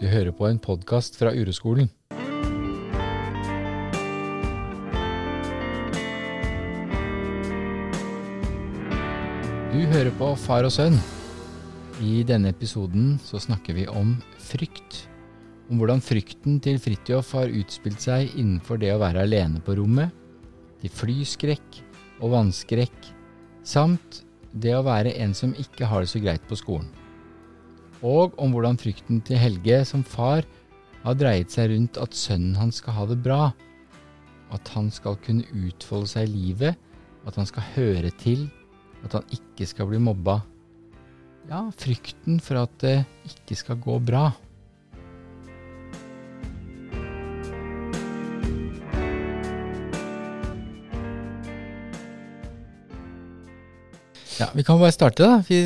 Du hører på en podkast fra Ureskolen. Du hører på Far og sønn. I denne episoden så snakker vi om frykt. Om hvordan frykten til Fridtjof har utspilt seg innenfor det å være alene på rommet, til flyskrekk og vannskrekk, samt det å være en som ikke har det så greit på skolen. Og om hvordan frykten til Helge som far har dreiet seg rundt at sønnen hans skal ha det bra, at han skal kunne utfolde seg i livet, at han skal høre til, at han ikke skal bli mobba. Ja, frykten for at det ikke skal gå bra. Ja, vi kan bare starte, da. Vi,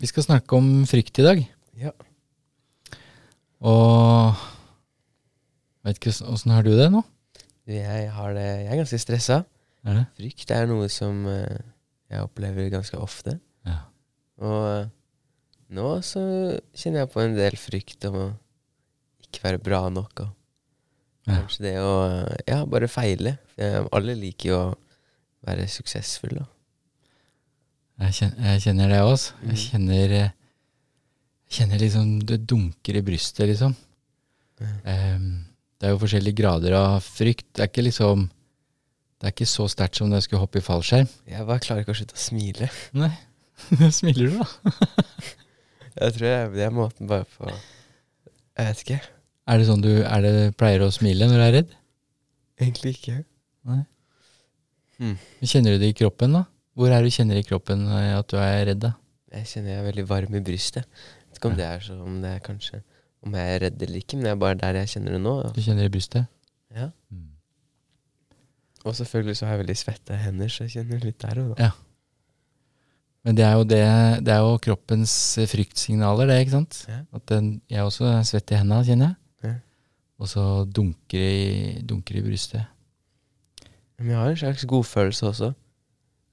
vi skal snakke om frykt i dag. Ja. Og Vet ikke åssen har du det nå? Jeg, har det, jeg er ganske stressa. Er det? Frykt er noe som eh, jeg opplever ganske ofte. Ja. Og eh, nå så kjenner jeg på en del frykt om å ikke være bra nok. Og Ja. kanskje det å eh, ja, bare feile. Alle liker jo å være suksessfulle. Jeg kjenner, jeg kjenner det også. Jeg Mhm. kjenner eh, Jeg kjenner liksom det dunker i brystet, liksom. Det er jo forskjellige grader av frykt. Det er ikke liksom Det er ikke så sterkt som da jeg skulle hoppe i fallskjerm. Jeg bare klarer ikke å slutte å smile. Nei. Smiler du, da? Jeg tror jeg, det er måten bare på Jeg vet ikke. Er det sånn du er det, pleier å smile når du er redd? Egentlig ikke. Nei. Hmm. Kjenner du det i kroppen, da? Hvor er du kjenner i kroppen eh, at du er redd, da? Jeg kjenner jeg er veldig varm i brystet. Jeg vet ikke om det er så om det er kanskje Om jeg er redd eller ikke, men det er bare der jeg kjenner det nå. Du kjenner det i brystet? Ja. Og selvfølgelig så har jeg veldig svette hender, så jeg kjenner litt der òg, da. Ja. Men det er jo det Det er jo kroppens fryktsignaler, det, ikke sant? Ja. At den, jeg også er svett i hendene, kjenner jeg. Ja. Og så dunker det i, dunker i brystet. Men jeg har en slags godfølelse også.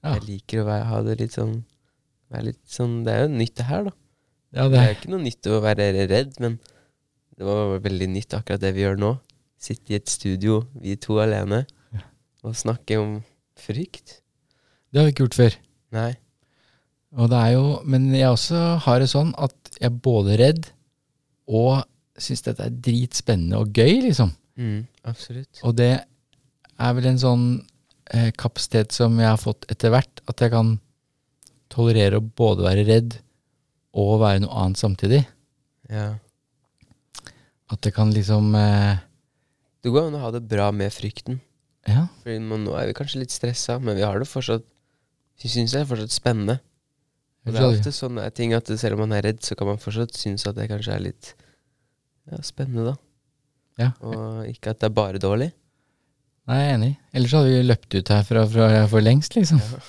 Ja. Jeg liker å være, ha det litt sånn litt sånn Det er jo nytt, det her, da. Ja, Det det er jo ikke noe nytt å være redd, men det var veldig nytt akkurat det vi gjør nå. Sitte i et studio, vi to alene, Ja. og snakke om frykt. det har vi ikke gjort før. Nei. Og det er jo, men jeg også har det sånn at jeg er både redd og syns dette er dritspennende og gøy, liksom. Mm, absolutt. Og det er vel en sånn eh, kapasitet som jeg har fått etter hvert, at jeg kan tolerere å både være redd og være noe annet samtidig. Ja. At det kan liksom eh, Det går an å ha det bra med frykten. Ja. Fordi nå er vi kanskje litt stressa, men vi har det fortsatt Vi syns det er fortsatt spennende. Og det er ofte sånne ting at selv om man er redd, så kan man fortsatt synes at det kanskje er litt ja, spennende, da. Ja. Og ikke at det er bare dårlig. Nei, jeg er enig. Ellers hadde vi løpt ut herfra fra for lengst, liksom. Ja.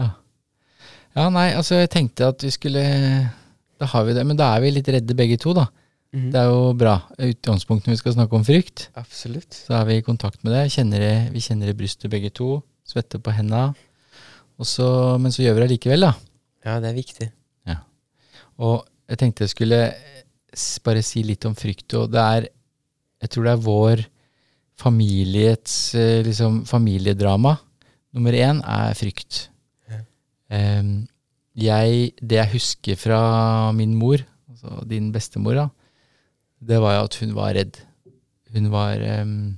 Ja. ja, nei, altså jeg tenkte at vi skulle Da har vi det, men da er vi litt redde begge to, da. Mhm. Det er jo bra. Utgangspunktet når vi skal snakke om frykt, Absolutt. så er vi i kontakt med det. Kjenner det vi kjenner det i brystet begge to. Svette på henda. Så, men så gjør vi det likevel, da. Ja, det er viktig. Og jeg tenkte jeg skulle bare si litt om frykt. Og det er Jeg tror det er vår familiets eh, liksom, familiedrama. Nummer én er frykt. Ja. Em, jeg, det jeg husker fra min mor, altså din bestemor, da, det var jo at hun var redd. Hun var um,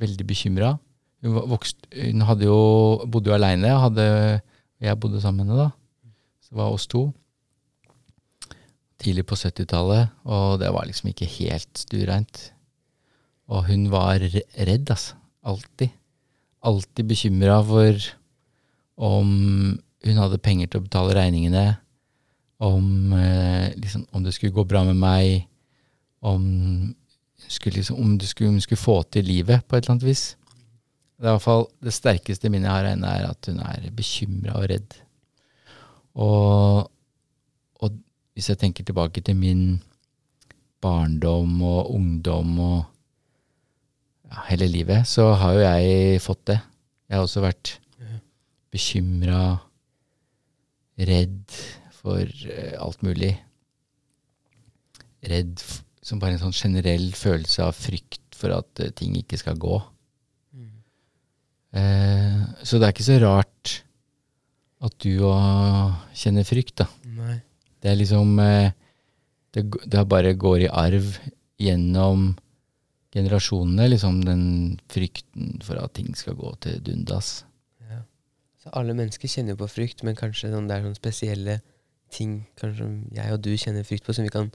veldig bekymra. Hun, hun hadde jo, bodde jo aleine, jeg bodde sammen med henne da. Så det var oss to tidlig på 70-tallet, og det var liksom ikke helt stuereint. Og hun var redd, altså. Alltid. Alltid bekymra for om hun hadde penger til å betale regningene, om, eh, liksom, om det skulle gå bra med meg, om, skulle liksom, om, det skulle, om hun skulle få til livet på et eller annet vis. Det er hvert fall det sterkeste minnet jeg har av henne, er at hun er bekymra og redd. Og, og hvis jeg tenker tilbake til min barndom og ungdom og ja, hele livet, så har jo jeg fått det. Jeg har også vært bekymra, redd for eh, alt mulig. redd som bare en sånn generell følelse av frykt for at uh, ting ikke skal gå. Mm. Eh, så det er ikke så rart at du òg kjenner frykt, da. Nei. Det er liksom eh, det, det bare går i arv gjennom generasjonene, liksom den frykten for at ting skal gå til dundas. Ja. Så alle mennesker kjenner jo på frykt, men kanskje sånn, det er sånne spesielle ting kanskje jeg og du kjenner frykt på, som vi kan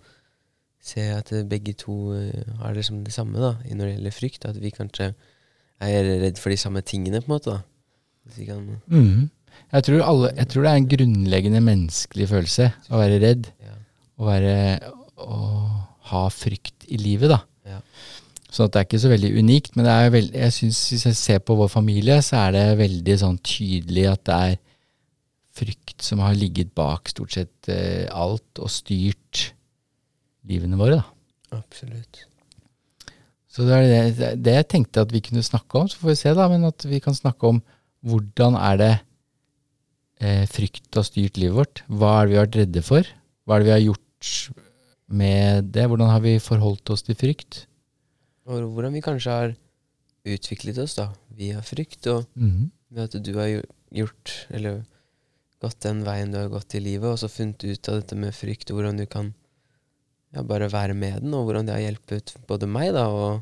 se at begge to Har har liksom det samme da, når det gjelder frykt. At vi kanskje er redd for de samme tingene, på en måte. da. Mm. Jeg, tror alle, jeg tror det er en grunnleggende menneskelig følelse å være redd. Ja. Å, være, å ha frykt i livet, da. Ja. Så det er ikke så veldig unikt. Men veld, jeg synes, hvis jeg ser på vår familie, så er det veldig sånn tydelig at det er frykt som har ligget bak stort sett eh, alt og styrt livene våre. da. Absolutt. Så det er det, det, jeg tenkte at vi kunne snakke om. Så får vi se, da. Men at vi kan snakke om hvordan er det eh, frykt har styrt livet vårt. Hva er det vi har vært redde for? Hva er det vi har gjort med det? Hvordan har vi forholdt oss til frykt? Og hvordan vi kanskje har utviklet oss da, via frykt, og mm ved at du har gjort, eller gått den veien du har gått i livet, og så funnet ut av dette med frykt, og hvordan du kan ja, bare være med den, og hvordan det har hjulpet både meg da, og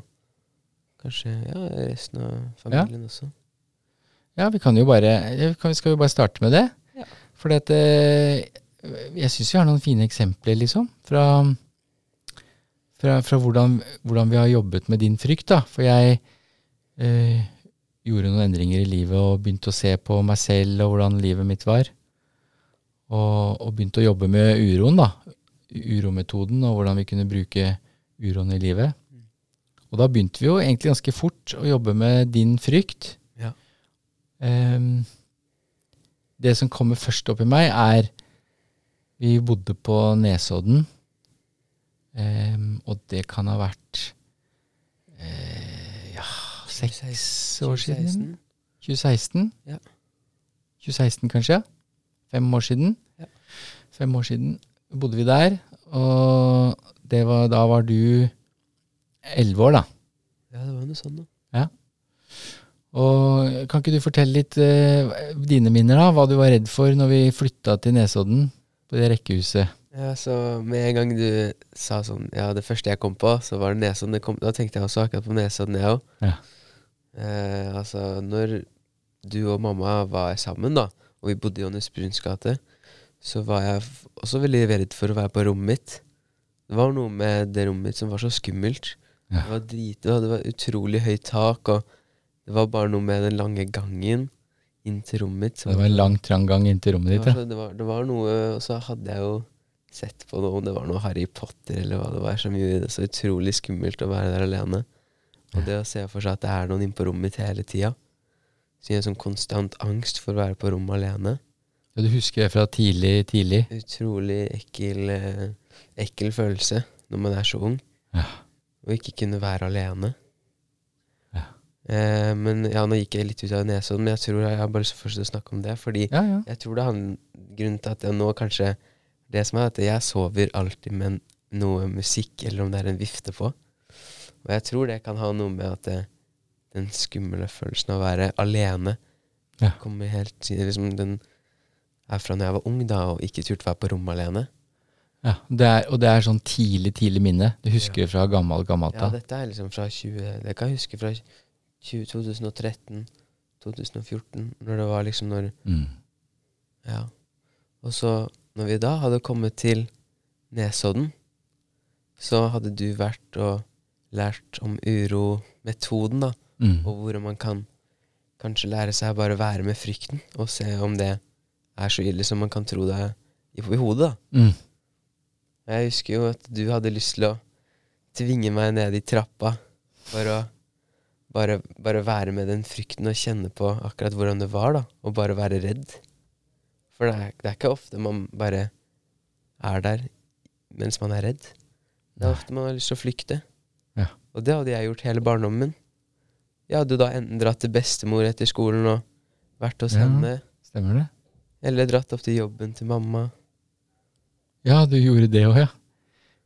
kanskje ja, resten av familien ja. også. Ja, vi kan jo bare kan, Skal vi bare starte med det? Ja. For eh, jeg syns vi har noen fine eksempler, liksom, fra, fra, fra hvordan, hvordan, vi har jobbet med din frykt. da. For jeg eh, gjorde noen endringer i livet og begynte å se på meg selv og hvordan livet mitt var. Og, og begynte å jobbe med uroen, da urometoden og hvordan vi kunne bruke uroen i livet. Og da begynte vi jo egentlig ganske fort å jobbe med din frykt. Ja. Um, det som kommer først opp i meg, er Vi bodde på Nesodden. Um, og det kan ha vært uh, ja, seks år siden. 2016? Ja. 2016, kanskje? Fem år siden. Ja. Fem år siden bodde vi der. Og var, da var du elleve år, da. Ja, det var noe sånt, da. Ja. Og kan ikke du fortelle litt uh, dine minner, da? Hva du var redd for når vi flytta til Nesodden, på det rekkehuset? Ja, så Med en gang du sa sånn Ja, det første jeg kom på, så var det Nesodden. Da tenkte jeg også akkurat på Nesodden, jeg òg. Ja. Eh, altså, når du og mamma var sammen, da, og vi bodde i Johannes Bruns gate, så var jeg også veldig redd for å være på rommet mitt. Det var noe med det rommet mitt som var så skummelt. Ja. Det var dritbra, det var utrolig høyt tak, og det var bare noe med den lange gangen inn til rommet mitt. det var en lang, trang gang inn til rommet ditt, ja. Det var, det var noe Og så hadde jeg jo sett på noe, om det var noe Harry Potter eller hva det var, som gjorde det så utrolig skummelt å være der alene. Og det å se for seg at det er noen inne på rommet mitt hele tida, så gir en sånn konstant angst for å være på rommet alene. Ja, Du husker det fra tidlig, tidlig? Utrolig ekkel, eh, ekkel følelse når man er så ung. Ja. Og ikke kunne være alene. Ja. Eh, men ja, nå gikk jeg litt ut av Nesodden, men jeg tror jeg har bare så først å snakke om det. Fordi ja, jeg tror det er en grunn til at jeg nå kanskje Det som er at jeg sover alltid med noe musikk, eller om det er en vifte på. Og jeg tror det kan ha noe med at det, den skumle følelsen av å være alene ja. kommer helt liksom den er fra når jeg var ung da, og ikke turte være på rommet alene. Ja, det er, Og det er sånn tidlig, tidlig minne. Du husker ja. fra gammel, gammelt da? Ja, dette er liksom fra 20... Det kan jeg huske fra 20, 2013, 2014, når det var liksom når mm. Ja. Og så, når vi da hadde kommet til Nesodden, så hadde du vært og lært om urometoden, da, mm. og hvordan man kan kanskje lære seg å bare være med frykten, og se om det er så ille som man kan tro det er i hodet. da. Mm. Jeg husker jo at du hadde lyst til å tvinge meg ned i trappa for å bare, bare være med den frykten og kjenne på akkurat hvordan det var, da. Og bare være redd. For det er, det er ikke ofte man bare er der mens man er redd. Det er ofte man har lyst til å flykte. Ja. Og det hadde jeg gjort hele barndommen min. Jeg hadde da enten dratt til bestemor etter skolen og vært hos ja, henne. Stemmer det. Eller dratt opp til jobben til mamma. Ja, du gjorde det òg, ja.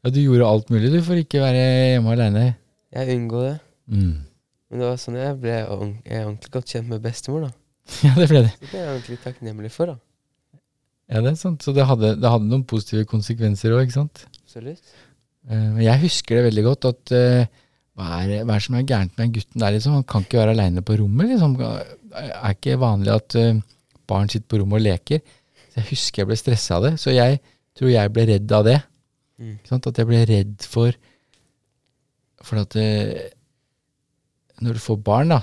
Ja, Du gjorde alt mulig du for ikke være hjemme aleine. Jeg unngå det. Mm. Men det var sånn jeg ble jeg ordentlig godt kjent med bestemor, da. Ja, det ble det. Så det er jeg ordentlig takknemlig for, da. Ja, det er sant. Så det hadde, det hadde noen positive konsekvenser òg, ikke sant. Absolutt. Eh, Men jeg husker det veldig godt at eh, hva er, det- hva er det som er gærent med den gutten der, liksom? Han kan ikke være aleine på rommet, liksom. Det er ikke vanlig at eh, barn sitter på rommet og leker. Så jeg husker jeg ble stressa av det. Så jeg tror jeg ble redd av det. Mm. Ikke sant? At jeg ble redd for For at det, når du får barn, da,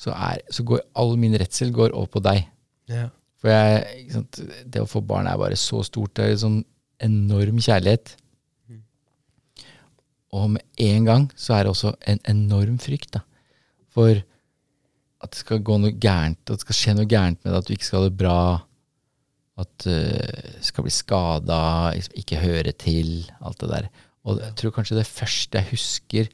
så, er, så går all min redsel går over på deg. Ja. For jeg, sant, det å få barn er bare så stort. Det er en sånn enorm kjærlighet. Og med en gang så er det også en enorm frykt. da. For at det skal gå noe gærent, at det skal skje noe gærent med deg, at du ikke skal ha det bra. At du skal bli skada, ikke høre til, alt det der. Og jeg tror kanskje det første jeg husker,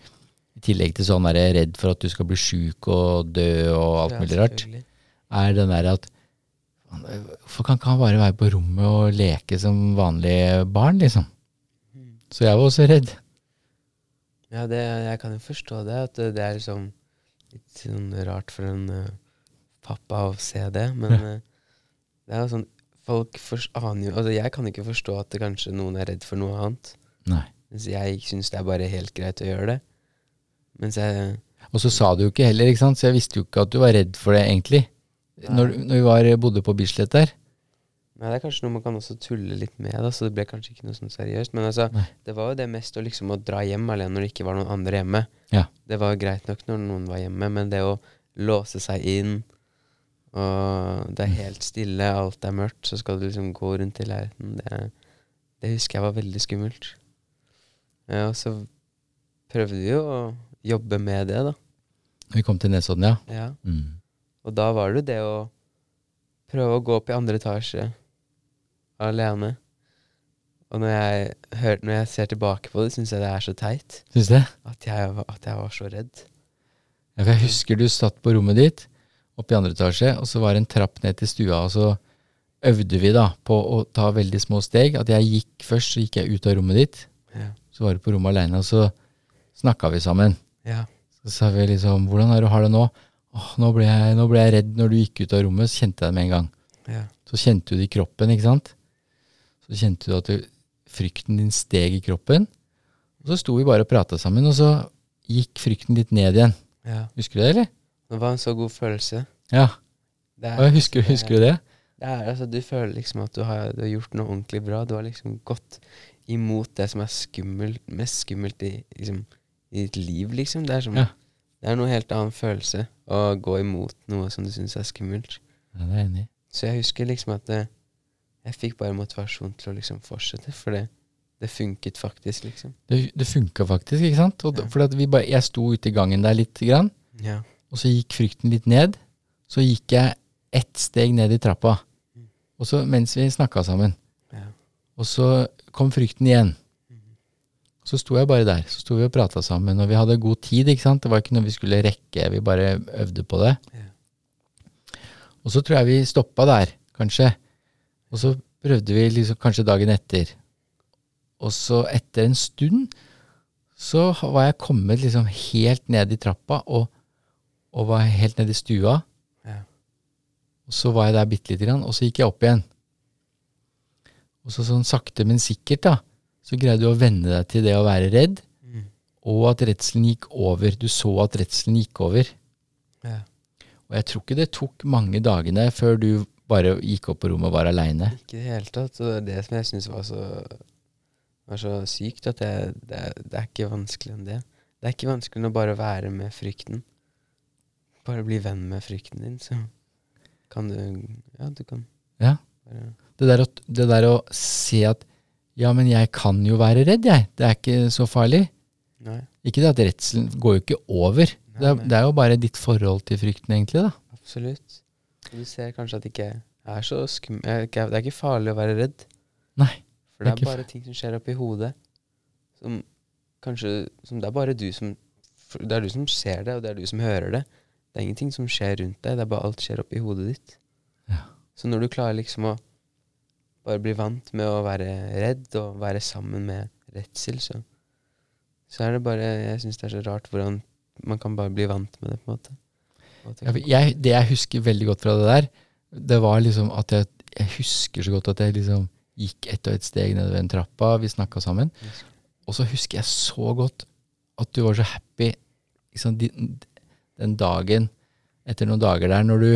i tillegg til sånn der redd for at du skal bli sjuk og dø og alt mulig rart, er den der at Hvorfor kan ikke han bare være på rommet og leke som vanlige barn, liksom? Så jeg var også redd. Ja, det, jeg kan jo forstå det, at det, er liksom litt sånn rart for en uh, pappa å se det, men eh, det er jo sånn Folk fors- aner jo Altså, jeg kan ikke forstå at kanskje noen er redd for noe annet. Nei. Mens jeg syns det er bare helt greit å gjøre det. Mens jeg Og så sa du jo ikke heller, ikke sant? så jeg visste jo ikke at du var redd for det, egentlig. Når, når vi var, bodde på Bislett der. Nei, det er kanskje noe man kan også tulle litt med, da, så det ble kanskje ikke noe sånn seriøst. Men altså, Nei. det var jo det mest å liksom å dra hjem alene når det ikke var noen andre hjemme. Ja. Det var greit nok når noen var hjemme, men det å låse seg inn, og det er helt stille, alt er mørkt, så skal du liksom gå rundt i leiligheten, det, det husker jeg var veldig skummelt. Ja, og så prøvde vi jo å jobbe med det, da. Vi kom til Nesodden, ja. Ja. Mm. Og da var det jo det å prøve å gå opp i andre etasje alene. Og når jeg, hør, når jeg ser tilbake på det, syns jeg det er så teit. Synes det? At jeg, at jeg var så redd. Ja, jeg husker du satt på rommet ditt, oppe i andre etasje, og så var det en trapp ned til stua, og så øvde vi da på å ta veldig små steg. At jeg gikk først, så gikk jeg ut av rommet ditt, Ja. så var du på rommet aleine, og så snakka vi sammen. Ja. Så sa vi liksom 'Hvordan er det du har det nå?' Åh, nå ble, jeg, 'Nå ble jeg redd når du gikk ut av rommet', så kjente jeg det med en gang. ja. Så kjente du det i kroppen, ikke sant? Så kjente du at du, frykten din steg i kroppen. Og så sto vi bare og prata sammen, og så gikk frykten litt ned igjen. ja. Husker du det, eller? Det var en så god følelse. Ja. Det er, Og husker, husker du det? Det er, altså, du føler liksom at du har, du har gjort noe ordentlig bra. Du har liksom gått imot det som er skummelt, mest skummelt i, liksom, i ditt liv, liksom. Det er, som, Ja. Det er noe helt annen følelse å gå imot noe som du syns er skummelt. Ja, det er enig. Så jeg husker liksom at det, jeg fikk bare motivasjon til å liksom fortsette, for det, det funket faktisk, liksom. Det, det funka faktisk, ikke sant? Og, Ja. For bare, jeg sto ute i gangen der litt, grann, Ja. og så gikk frykten litt ned. Så gikk jeg ett steg ned i trappa, Mm. og så mens vi snakka sammen. Ja. Og så kom frykten igjen. Så sto jeg bare der. Så sto vi og prata sammen, og vi hadde god tid. ikke sant? Det var ikke noe vi skulle rekke, vi bare øvde på det. Og så tror jeg vi stoppa der, kanskje. Og så prøvde vi liksom kanskje dagen etter. Og så etter en stund så var jeg kommet liksom helt ned i trappa og, og var helt ned i stua. Ja. Og så var jeg der bitte lite grann, og så gikk jeg opp igjen. Og så sånn sakte, men sikkert, da, så greide du å venne deg til det å være redd, Mm. og at redselen gikk over. Du så at redselen gikk over. ja. Og jeg tror ikke det tok mange dagene før du bare gikk opp på rommet og var aleine. Ikke i det hele tatt. Og det som jeg syns var så var så sykt, at det, det, det er ikke vanskelig enn det. Det er ikke vanskelig å bare være med frykten. Bare bli venn med frykten din, så kan du Ja, du kan Ja. Det der, å, det der å se at ja, men jeg kan jo være redd, jeg. Det er ikke så farlig. Nei, Ikke det at redselen går jo ikke over. Det er, det er jo bare ditt forhold til frykten, egentlig. da. absolutt. Du ser kanskje at det ikke er så skum... eh, Det er ikke farlig å være redd. Nei. For Det er det er bare ting som skjer oppi hodet, som kanskje som Det er bare du som Det er du som ser det, og det er du som hører det. Det er ingenting som skjer rundt deg, det er bare alt skjer oppi hodet ditt. Ja. Så når du klarer liksom å bare blir vant med å være redd og være sammen med redsel, så, så er det bare Jeg syns det er så rart hvordan man kan bare bli vant med det, på en måte. Ja, jeg, det jeg husker veldig godt fra det der, det var liksom at jeg, jeg husker så godt at jeg liksom gikk ett og ett steg nedover en trappa, vi snakka sammen. Og så husker jeg så godt at du var så happy liksom, den, dagen, etter noen dager der, når du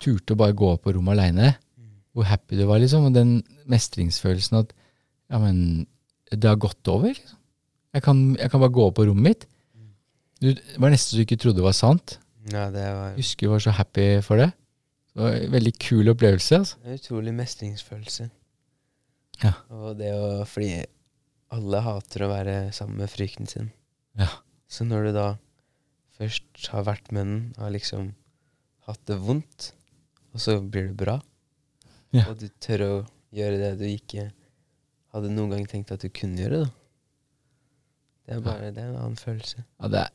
turte å bare gå på rommet aleine. Hvor happy du var, liksom. Og den mestringsfølelsen at ja, men det har gått over. Liksom. Jeg, kan, jeg kan bare gå på rommet mitt. Du, det var nesten så du ikke trodde det var sant. Ja, det var... Husker du var så happy for det. Det var en veldig kul opplevelse. Altså. Er utrolig mestringsfølelse. Ja. Og det å Fordi alle hater å være sammen med frykten sin. Ja. Så når du da først har vært med den, har liksom hatt det vondt, og så blir det bra, ja. og du tør å gjøre det du ikke hadde noen gang tenkt at du kunne gjøre, da. Det er bare det er en annen følelse. Ja, det er,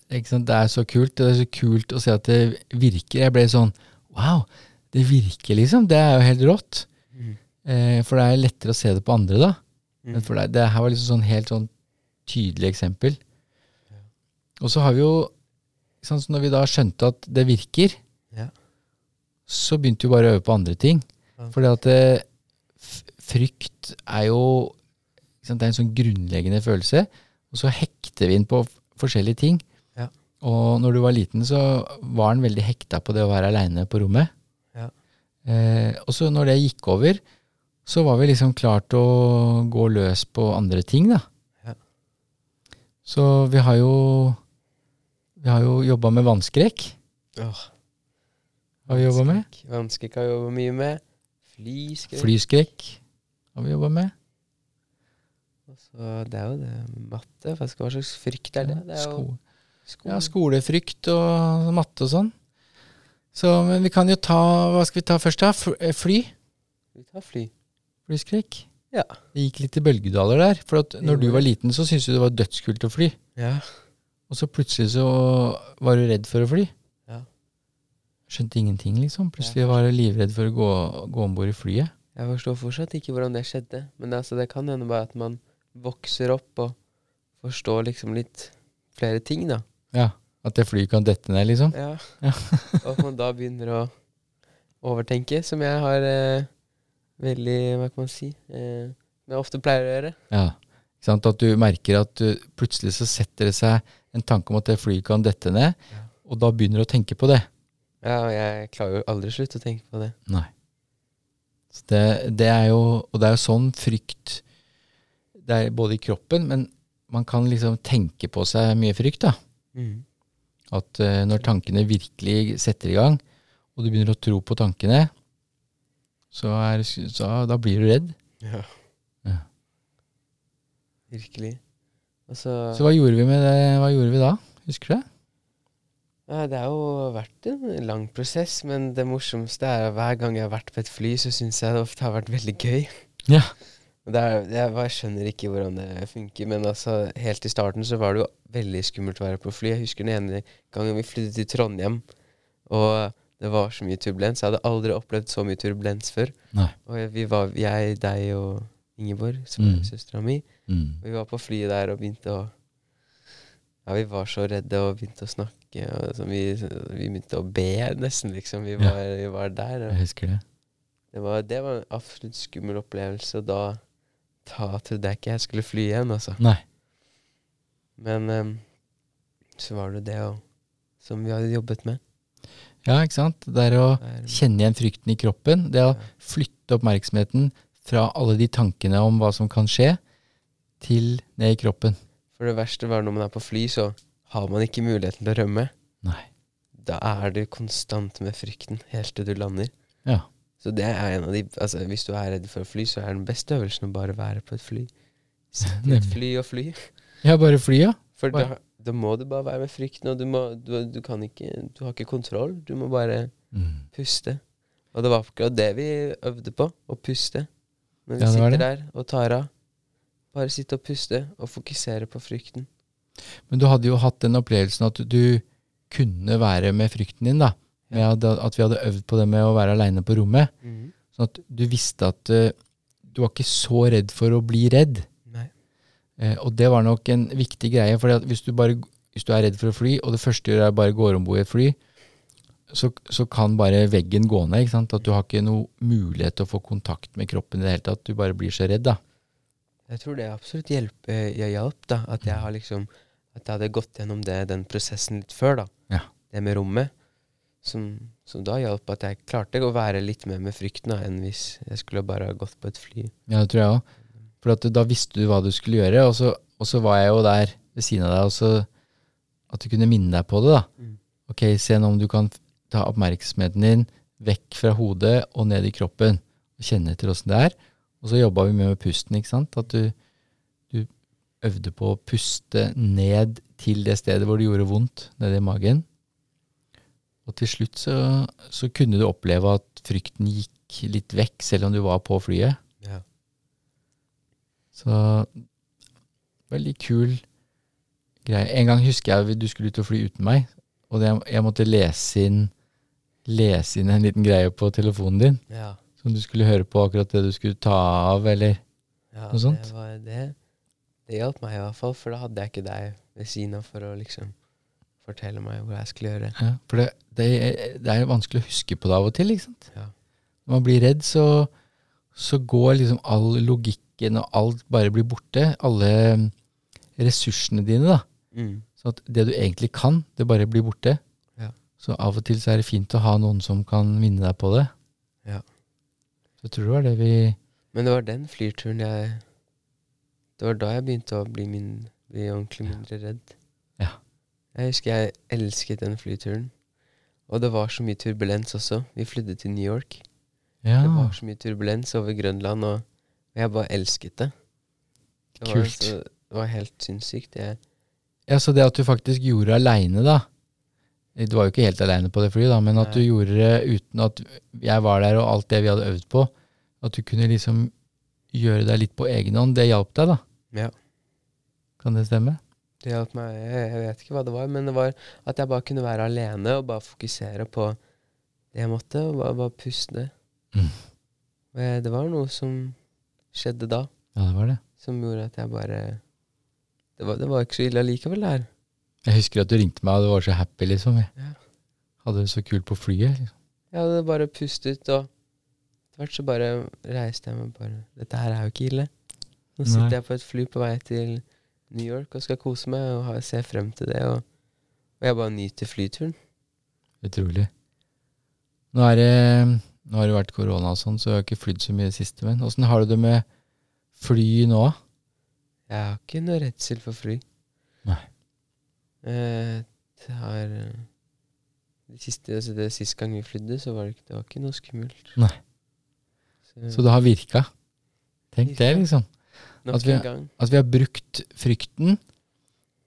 det er, så kult. Det er så kult å se at det virker. Jeg ble sånn Wow, det virker, liksom. Det er jo helt rått. Mm. Eh, for det er lettere å se det på andre, da. Mm. Men for deg, det her var liksom sånn helt sånn tydelig eksempel. Ja. Og så har vi jo sånn, så Når vi da skjønte at det virker, ja. så begynte vi bare å øve på andre ting. Fordi at eh, frykt er jo sant, Det er en sånn grunnleggende følelse. Og så hekter vi inn på forskjellige ting. Ja. Og når du var liten, så var han veldig hekta på det å være aleine på rommet. Ja. Eh, og så når det gikk over, så var vi liksom klart å gå løs på andre ting, da. Ja. Så vi har jo Vi har jo jobba med vannskrekk. Oh. Har vi jobba med? Vannskrekk har vi jobba mye med. Flyskrekk. Flyskrekk har vi jobba med. Så det er jo det matte. Hva slags frykt er det? det er jo skole. Ja, skolefrykt og matte og sånn. Så, men vi kan jo ta Hva skal vi ta først, da? Eh, fly? Vi tar fly. Flyskrekk? Ja. Det gikk litt i bølgedaler der. For at når du var liten, så syntes du det var dødskult å fly. Ja. Og så plutselig så var du redd for å fly. Skjønte ingenting, liksom. Plutselig var jeg livredd for å gå, gå om bord i flyet. Jeg forstår fortsatt ikke hvordan det skjedde. Men det, altså, det kan hende bare at man vokser opp og forstår liksom litt flere ting, da. Ja. At det flyet kan dette ned, liksom? Ja. ja. og at man da begynner å overtenke, som jeg har eh, veldig Hva kan man si? Eh, jeg ofte pleier å gjøre. Ja. Ikke sant? At du merker at du, plutselig så setter det seg en tanke om at det flyet kan dette ned, ja. og da begynner du å tenke på det. Ja, og jeg klarer jo aldri slutt å tenke på det. Nei. Så det, det er jo Og det er jo sånn frykt det er både i kroppen, men man kan liksom tenke på seg mye frykt, da. Mm. At uh, når tankene virkelig setter i gang, og du begynner å tro på tankene, så, er, så da blir du redd. Ja. ja. Virkelig. Altså, så hva gjorde vi med det? Hva gjorde vi da? Husker du det? Ja, det har jo vært en lang prosess, men det morsomste er at hver gang jeg har vært på et fly, så syns jeg det ofte har vært veldig gøy. Ja. Det er, jeg, bare skjønner ikke hvordan det funker, men altså, helt i starten så var det jo veldig skummelt å være på fly. Jeg husker den ene gangen vi flyttet til Trondheim, og det var så mye turbulens. Jeg hadde aldri opplevd så mye turbulens før. Nei. Og vi var, jeg, deg og Ingeborg, som mm. søstera mi, mm. og vi var på flyet der og begynte å Ja, vi var så redde og begynte å snakke. Og Altså, vi, vi begynte å be, nesten, liksom. Vi var, ja. vi var der. jeg husker det. Det var, det var en absolutt skummel opplevelse. Og da da trodde jeg ikke jeg skulle fly igjen, altså. Nei. Men um, så var det det og, som vi hadde jobbet med. Ja, ikke sant. Det er å kjenne igjen frykten i kroppen. Det å flytte oppmerksomheten fra alle de tankene om hva som kan skje, til ned i kroppen. For det verste var når man er på fly, så har man ikke muligheten til å rømme. Nei. Da er du konstant med frykten helt til du lander. Ja. Så det er en av de altså Hvis du er redd for å fly, så er den beste øvelsen å bare være på et fly. Sitte i et fly og fly. Ja, bare fly, ja. For da, da, må du bare være med frykten, og du, må, du, du, kan ikke Du har ikke kontroll. Du må bare mm. puste. Og det var akkurat det vi øvde på, å puste. Når vi ja, sitter der og tar av. Bare sitte og puste og fokusere på frykten. Men du hadde jo hatt den opplevelsen at du kunne være med frykten din, da med at vi hadde øvd på det med å være aleine på rommet. Mm. Sånn at du visste at uh, du var ikke så redd for å bli redd. Eh, og det var nok en viktig greie. For hvis, du hvis du er redd for å fly, og det første du gjør er bare går om bord i et fly, så, så kan bare veggen gå ned. At du har ikke noe mulighet til å få kontakt med kroppen i det hele tatt. Du bare blir så redd, da. Jeg tror det absolutt hjelper, jeg hjalp, da. At jeg har liksom At jeg hadde gått gjennom det, den prosessen litt før, da. Ja. Det med rommet. Som, som da hjalp at jeg klarte å være litt mer med frykten da, enn hvis jeg skulle bare gått på et fly. Ja, det tror jeg òg. For at da visste du hva du skulle gjøre, og så, og så var jeg jo der ved siden av deg, og så at du kunne minne deg på det. da. Mm. Ok, se nå om du kan ta oppmerksomheten din vekk fra hodet og ned i kroppen. og Kjenne etter åssen det er. Og så jobba vi med, med pusten. ikke sant? At du øvde på å puste ned til det stedet hvor det gjorde vondt, nede i magen. Og til slutt så, så kunne du oppleve at frykten gikk litt vekk, selv om du var på flyet. Ja. Så veldig kul greie. En gang husker jeg du skulle ut og fly uten meg, og det, jeg måtte lese inn, lese inn en liten greie på telefonen din. Ja. Som du skulle høre på akkurat det du skulle ta av, eller Ja, Noe sånt? Det, var det, det hjalp meg i hvert fall, for da hadde jeg ikke deg ved siden av for å liksom fortelle meg hva jeg skulle gjøre. ja, For det, det, det er vanskelig å huske på det av og til, ikke sant. Ja. Når man blir redd, så, så går liksom all logikken og alt bare blir borte. Alle ressursene dine, da. Mm. Sånn at det du egentlig kan, det bare blir borte. Ja. Så av og til så er det fint å ha noen som kan minne deg på det. Ja. Så jeg tror det var det vi Men det var den flyturen jeg Det var da jeg begynte å bli, min, bli ordentlig mindre redd. Ja. Jeg husker jeg elsket den flyturen. Og det var så mye turbulens også. Vi flydde til New York. Ja, Det var så mye turbulens over Grønland, og jeg bare elsket det. Det var, Kult. så, det var helt sinnssykt. Jeg, ja, så det at du faktisk gjorde det aleine, da Du var jo ikke helt aleine på det flyet, da, men at du gjorde det uten at jeg var der og alt det vi hadde øvd på, at du kunne liksom gjøre deg litt på egen hånd, det hjalp deg, da. Ja. Kan det stemme? det hjalp meg. Jeg, vet ikke hva det var, men det var at jeg bare kunne være alene og bare fokusere på det jeg måtte, og bare, bare puste. Mm. Det var noe som skjedde da, Ja, det var det. som gjorde at jeg bare Det var, det var ikke så ille allikevel, det her. Jeg husker at du ringte meg, og du var så happy, liksom. Jeg Ja. Hadde det så kult på flyet. Liksom. Jeg hadde bare pustet, og etter hvert så bare reiste jeg meg bare Dette her er jo ikke ille. Nå Nei. sitter jeg på et fly på vei til New York og skal kose meg og ha, se frem til det. Og, og jeg bare nyter flyturen. Utrolig. Nå er det Nå har det vært korona og sånn, så jeg har ikke flydd så mye i det siste. Men åssen har du det med fly nå? Jeg har ikke noe redsel for fly. Nei. Eh, det har eh, det siste, altså det siste gang vi flydde, så var det, ikke- det var ikke noe skummelt. Nei. Så det har virka. Tenk det, liksom. at vi- At vi har brukt frykten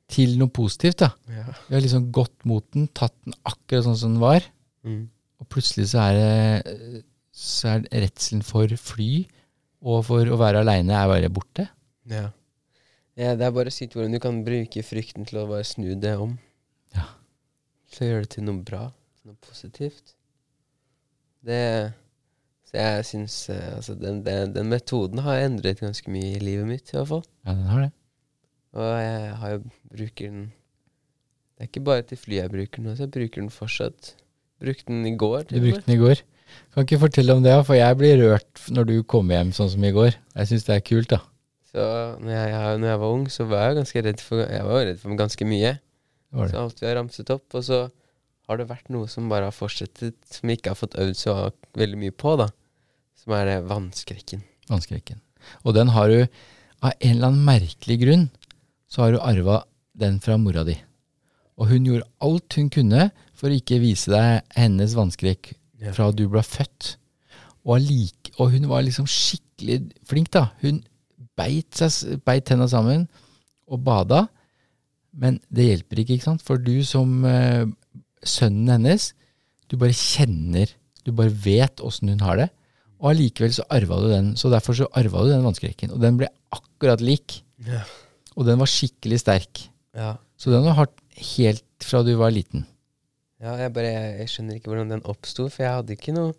til noe positivt. da. Ja. Vi har liksom gått mot den, tatt den akkurat sånn som den var, Mm. og plutselig så er det så er redselen for fly og for å være aleine er bare borte. Ja. ja. Det er bare sykt hvordan du kan bruke frykten til å bare snu det om. Ja. Til å gjøre det til noe bra, noe positivt. Det Så jeg syns eh, altså den, den, den metoden har endret ganske mye i livet mitt, i hvert fall. Ja, den har det. Og jeg har jo bruker den Det er ikke bare til fly jeg bruker den, også, jeg bruker den fortsatt. Brukte den i går. Du brukte den i går. Kan ikke fortelle om det, for jeg blir rørt når du kommer hjem sånn som i går. Jeg syns det er kult, da. Så når jeg, jeg, når jeg var ung, så var jeg ganske redd for Jeg var redd for ganske mye. Det Så alt vi har ramset opp. Og så har det vært noe som bare har fortsettet, som vi ikke har fått øvd så veldig mye på, da. Som er vannskrekken. Vannskrekken. Og den har du, av en eller annen merkelig grunn, så har du arva den fra mora di. Og hun gjorde alt hun kunne for å ikke vise deg hennes vannskrekk fra du ble født. Og, like, og hun var liksom skikkelig flink, da. Hun beit, seg, beit tenna sammen og bada. Men det hjelper ikke, ikke sant? For du som eh, sønnen hennes, du bare kjenner, du bare vet åssen hun har det. Og allikevel så arva du den. Så derfor så arva du den vannskrekken. Og den ble akkurat lik. Ja. Og den var skikkelig sterk. Ja. Så den har hatt helt fra du var liten. ja jeg, bare, jeg, skjønner ikke hvordan den oppsto, for jeg hadde ikke noe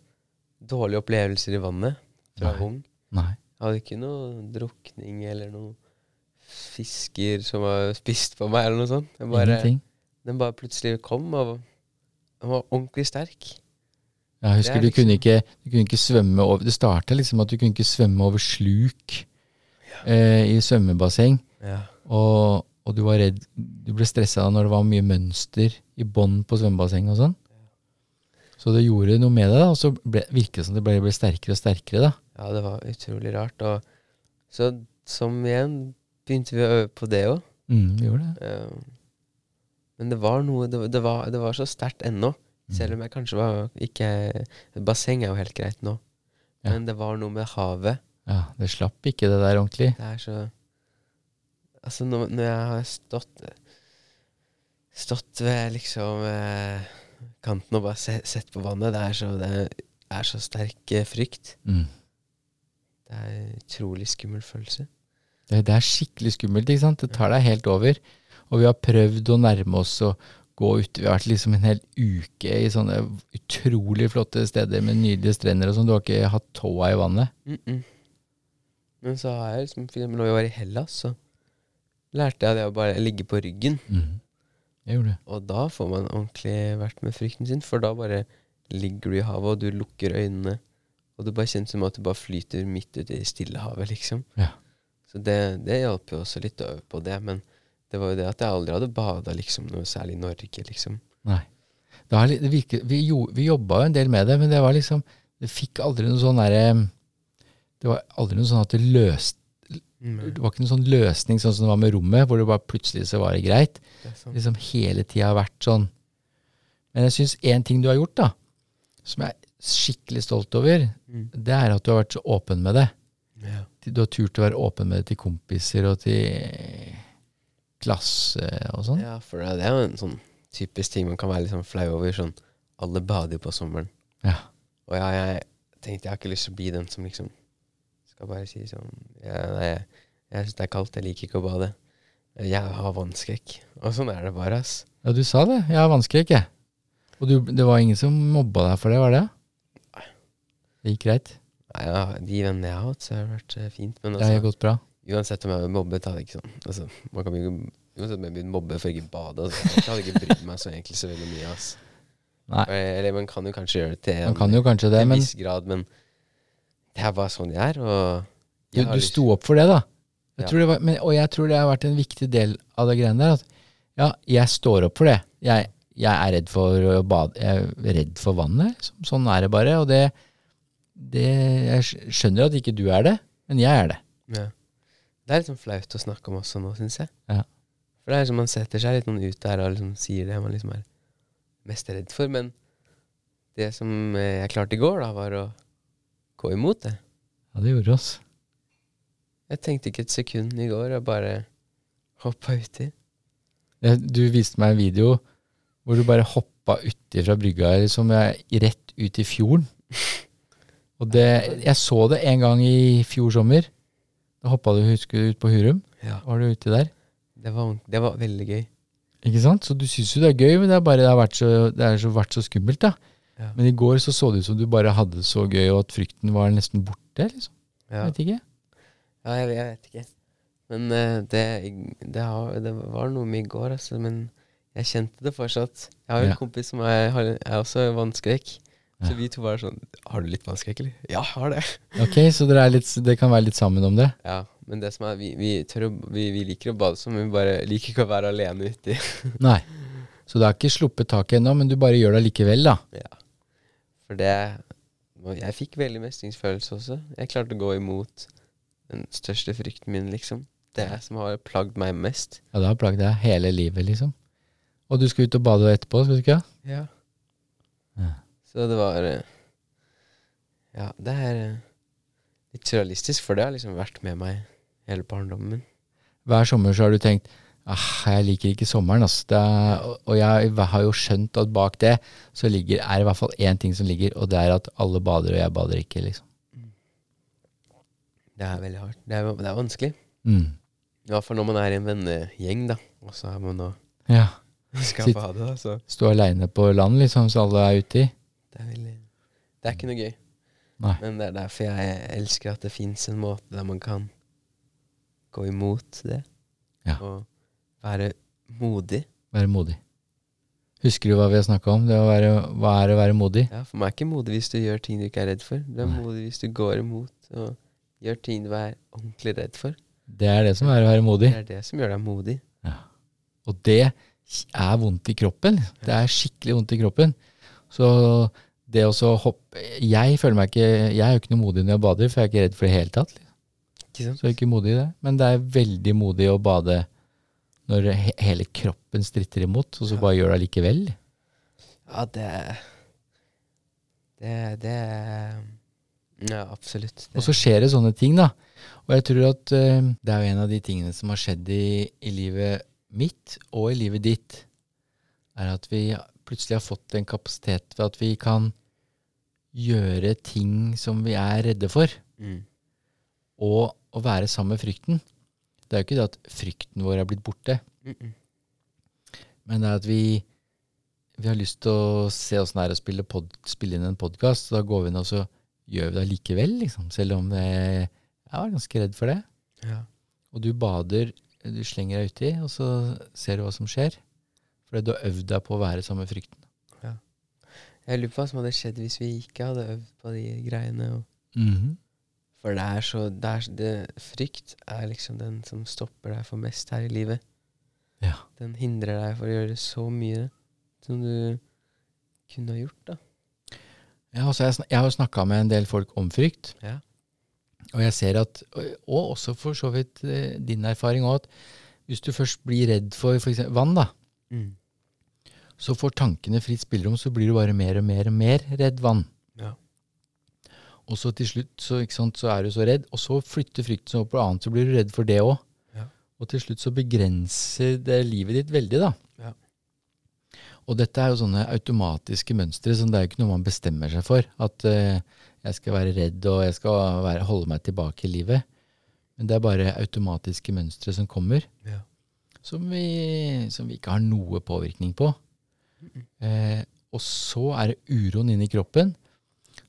dårlige opplevelser i vannet fra Nei. ung. Nei. Jeg hadde ikke noe drukning eller noe fisker som var spist på meg, eller noe sånt. Bare, Ingenting. den bare plutselig kom, og den var ordentlig sterk. Ja, jeg husker er du kunne ikke, du kunne ikke svømme over Det starta liksom at du kunne ikke svømme over sluk eh, i svømmebasseng. Ja. Og, og du var redd Du ble stressa når det var mye mønster i bånn på svømmebassenget og sånn. Så det gjorde noe med deg, og så ble, virket det som det ble, ble sterkere og sterkere. da. ja, det var utrolig rart. Og så som igjen begynte vi å øve på det òg. Mm, vi gjorde det. men det var noe Det, det, var, det var så sterkt ennå. Selv om jeg kanskje var ikke Basseng er jo helt greit nå. Ja. Men det var noe med havet. Ja, det slapp ikke det der ordentlig. Det er så Altså, når, når jeg har stått Stått ved liksom eh, kanten og bare se, sett på vannet, det er så, det er så sterk eh, frykt. Mm. Det er en utrolig skummel følelse. Det, det er skikkelig skummelt, ikke sant? Det tar deg helt over. Og vi har prøvd å nærme oss og gå ut. Vi har vært liksom en hel uke i sånne utrolig flotte steder med nydelige strender og sånn. Du har ikke hatt tåa i vannet. Mm -mm. Men så har jeg liksom for eksempel Når vi var i Hellas, så lærte jeg det å bare ligge på ryggen. Mm. Jeg gjorde det. Og da får man ordentlig vært med frykten sin, for da bare ligger du i havet, og du lukker øynene, og du bare kjenner som at du bare flyter midt ute i Stillehavet, liksom. Ja. Så det, det hjalp jo også litt å øve på det, men det var jo det at jeg aldri hadde bada liksom, noe særlig i Norge, liksom. Nei. Har, virker, vi, jo, vi jobba jo en del med det, men det var liksom Det fikk aldri noe sånn derre Det var aldri noe sånn at det løste. Det var ikke noen sånn løsning sånn som det var med rommet, hvor det bare plutselig så var det greit. Det liksom hele tida har vært sånn. Men jeg syns én ting du har gjort, da, som jeg er skikkelig stolt over, Mm. det er at du har vært så åpen med det. Ja. Du har turt å være åpen med det til kompiser og til klasse og sånn. ja, for det er jo en sånn typisk ting man kan være litt sånn flau over. Sånn alle bader jo på sommeren. Ja. Og ja, jeg tenkte jeg har ikke lyst til å bli den som liksom skal bare si sånn ja, Nei, jeg, jeg syns det er kaldt, jeg liker ikke å bade. Jeg har vannskrekk. Og sånn er det bare, ass. Ja, du sa det. Jeg har vannskrekk, jeg. Og du, det var ingen som mobba deg for det, var det? Det gikk greit? Nei, ja, de vennene jeg har hatt, så har det vært eh, fint. Men Det har altså, gått bra? Uansett om jeg blir mobbet, hadde jeg ikke sånn altså, man kan bli, Uansett om jeg blir mobbet for ikke å bade, altså, jeg hadde ikke brydd meg så egentlig så veldig mye. Altså. Eller man kan jo kanskje gjøre det til Man kan jo kanskje det, en men viss grad, men det er bare sånn jeg er. Og du, jeg du, du sto opp for det, da. Jeg Ja. tror det var, men, og jeg tror det har vært en viktig del av det greiene der. At ja, jeg står opp for det. Jeg, jeg er redd for å bade. Jeg er redd for vannet. Liksom. Sånn er det bare. Og det, det Jeg skjønner at ikke du er det, men jeg er det. Ja. Det er litt sånn flaut å snakke om også nå, syns jeg. Ja. For det er liksom Man setter seg litt noen ut der og liksom sier det man liksom er mest redd for. Men det som eh, jeg klarte i går, da, var å gå imot det. Ja, det gjorde oss. Jeg tenkte ikke et sekund i går, jeg bare hoppa uti. Du viste meg en video hvor du bare hoppa uti fra brygga liksom, rett ut i fjorden. Og det, jeg så det en gang i fjor sommer. Da hoppa du, husker du, ut på Hurum. Ja. Var du uti der? Det var, det var veldig gøy. Ikke sant? Så du syns jo det er gøy, men det er bare det har vært så, det så, vært så skummelt, da. Ja. Men i går så så det ut som du bare hadde det så gøy, og at frykten var nesten borte. liksom. Ja, Jeg vet ikke. ja jeg, jeg vet ikke. Men uh, det, det, har, det var noe med i går, altså. Men jeg kjente det fortsatt. Jeg har en Ja. kompis som er, har, er også vannskrekk. Så vi to var sånn Har du litt vannskrekk, eller? Ja, jeg har det. Ok, så dere er litt, det kan være litt sammen om det? Ja, men det som er, vi, vi, tør vi, vi liker å bade sånn, men vi bare liker ikke å være alene uti. Nei. Så du har ikke sluppet taket ennå, men du bare gjør det likevel, da. ja. For det Jeg fikk veldig mestringsfølelse også. Jeg klarte å gå imot den største frykten min, liksom. Det som har plagd meg mest. Ja, det har plagd deg hele livet, liksom. Og du skal ut og bade etterpå, skal du ikke? Ja. Ja. Så det var eh, Ja, det er eh, litt surrealistisk, for det har liksom vært med meg hele barndommen min. Hver sommer så har du tenkt ah, jeg liker ikke sommeren. Altså. Det er, og- jeg har jo skjønt at bak det så ligger, er det i hvert fall én ting som ligger, og det er at alle bader, og jeg bader ikke. liksom. Det er veldig hardt. Det er, det er vanskelig. Mm. I hvert fall når man er i en vennegjeng, da. Og så er man og Ja. skal Sitt- bade. Så Stå aleine på land, liksom, så alle er uti. Det er veldig Det er ikke noe gøy. Nei. Men det er derfor jeg elsker at det fins en måte der man kan gå imot det. Ja. Og være modig. Være modig. Husker du hva vi har snakka om? Det å være, hva er å være modig? Ja, For meg er ikke modig hvis du gjør ting du ikke er redd for. Du er Nei. modig hvis du går imot og gjør ting du er ordentlig redd for. Det er det som er å være modig. Det er det som gjør deg modig. Og det er vondt i kroppen. Det er skikkelig vondt i kroppen. Så det å så hoppe Jeg føler meg ikke Jeg er jo ikke noe modig når jeg bader, for jeg er ikke redd for det i det hele tatt. Ikke sant? Så jeg er ikke modig i det. Men det er veldig modig å bade når he hele kroppen stritter imot, og så Ja. bare gjør det allikevel. Ja, det Det Det Ja, absolutt. Det. Og så skjer det sånne ting, da. Og jeg tror at uh, det er jo en av de tingene som har skjedd i, i livet mitt og i livet ditt, er at vi plutselig har fått en kapasitet ved at vi kan gjøre ting som vi er redde for, mm. og å være sammen med frykten. Det er jo ikke det at frykten vår er blitt borte, Mm -mm. men det er at vi, vi har lyst til å se åssen det er å spille, pod, spille inn en podkast, så da går vi inn og så gjør vi det allikevel, liksom. Selv om det, jeg var ganske redd for det. Ja. Og du bader, du slenger deg uti, og så ser du hva som skjer. Fordi du har øvd deg på å være sammen med frykten. Ja. Jeg lurer på hva som hadde skjedd hvis vi ikke hadde øvd på de greiene. Og Mhm. For det er så det er, det, Frykt er liksom den som stopper deg for mest her i livet. Ja. Den hindrer deg for å gjøre så mye som du kunne ha gjort, da. Ja, altså jeg, jeg har jo snakka med en del folk om frykt, Ja. og jeg ser at, og også for så vidt din erfaring òg, at hvis du først blir redd for f.eks. vann, da, Mm. Så får tankene fritt spillerom, så blir du bare mer og mer og mer redd vann. Ja. Og så til slutt så, sant, så er du så redd, og så flytter frykten seg opp på annet, så blir du redd for det òg. Ja. Og til slutt så begrenser det livet ditt veldig, da. Ja. Og dette er jo sånne automatiske mønstre, som det er jo ikke noe man bestemmer seg for. At uh, jeg skal være redd og jeg skal være, holde meg tilbake i livet. Men det er bare automatiske mønstre som kommer, Ja. som vi, som vi ikke har noe påvirkning på. Eh, og så er det uroen inni kroppen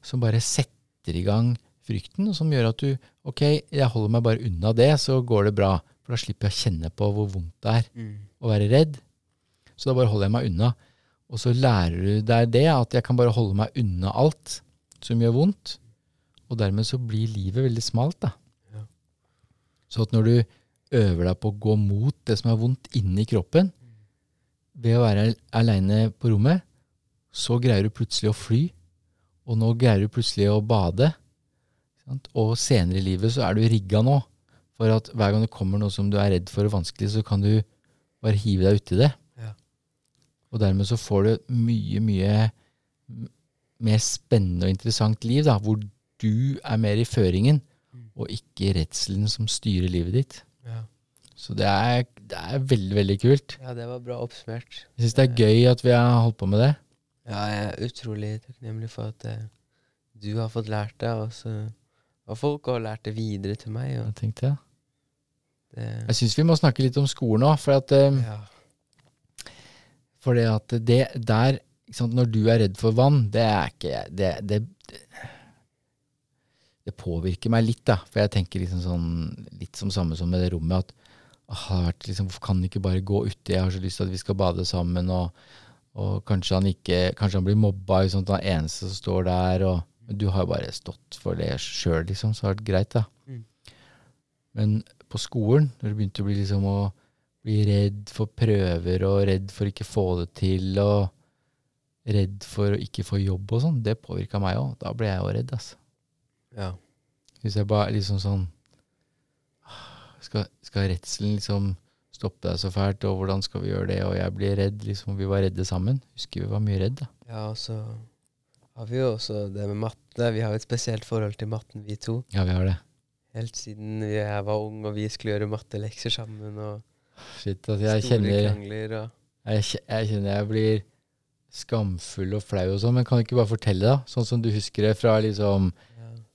som bare setter i gang frykten, og som gjør at du Ok, jeg holder meg bare unna det, så går det bra. For da slipper jeg å kjenne på hvor vondt det er Mm. å være redd. Så da bare holder jeg meg unna. Og så lærer du deg det, at jeg kan bare holde meg unna alt som gjør vondt. Og dermed så blir livet veldig smalt, da. Ja. Så at når du øver deg på å gå mot det som er vondt inni kroppen, ved å være aleine på rommet, så greier du plutselig å fly. Og nå greier du plutselig å bade. Sant? Og senere i livet så er du rigga nå for at hver gang det kommer noe som du er redd for og vanskelig, så kan du bare hive deg uti det. Ja. Og dermed så får du et mye, mye mer spennende og interessant liv, da, hvor du er mer i føringen, Mm. og ikke redselen som styrer livet ditt. Ja. Så det er, det er veldig, veldig kult. ja, det var bra oppsummert. Jeg syns det er gøy at vi har holdt på med det. Ja, jeg er utrolig takknemlig for at eh, du har fått lært det, og, så, og folk har lært det videre til meg. Jeg tenkte ja. det, Jeg syns vi må snakke litt om skolen òg, for at, eh, ja. for det, at det der ikke sant, Når du er redd for vann, det er ikke det, det, det påvirker meg litt, da. For jeg tenker liksom sånn, litt som samme som med det rommet, at har vært liksom, kan ikke bare gå uti? Jeg har så lyst til at vi skal bade sammen, og, og kanskje han ikke Kanskje han blir mobba, sånn at han er eneste som står der, og du har jo bare stått for det sjøl, liksom, så har det vært greit, da. Mm. Men på skolen, når du begynte å bli liksom å bli redd for prøver, og redd for ikke få det til, og redd for å ikke få jobb og sånn, det påvirka meg òg. Da ble jeg jo redd, altså. ja. Hvis jeg bare liksom sånn Skal, skal redselen liksom stoppe deg så fælt, og hvordan skal vi gjøre det, og jeg blir redd, liksom. Vi var redde sammen. Husker vi var mye redd, da. ja, og så har vi jo også det med matte. Vi har jo et spesielt forhold til matten, vi to. Ja, vi har det. Helt siden jeg var ung og vi skulle gjøre mattelekser sammen. Og Shit, altså, jeg store kjenner krangler og jeg, jeg kjenner jeg blir skamfull og flau og sånn, men kan du ikke bare fortelle, da? Sånn som du husker det fra liksom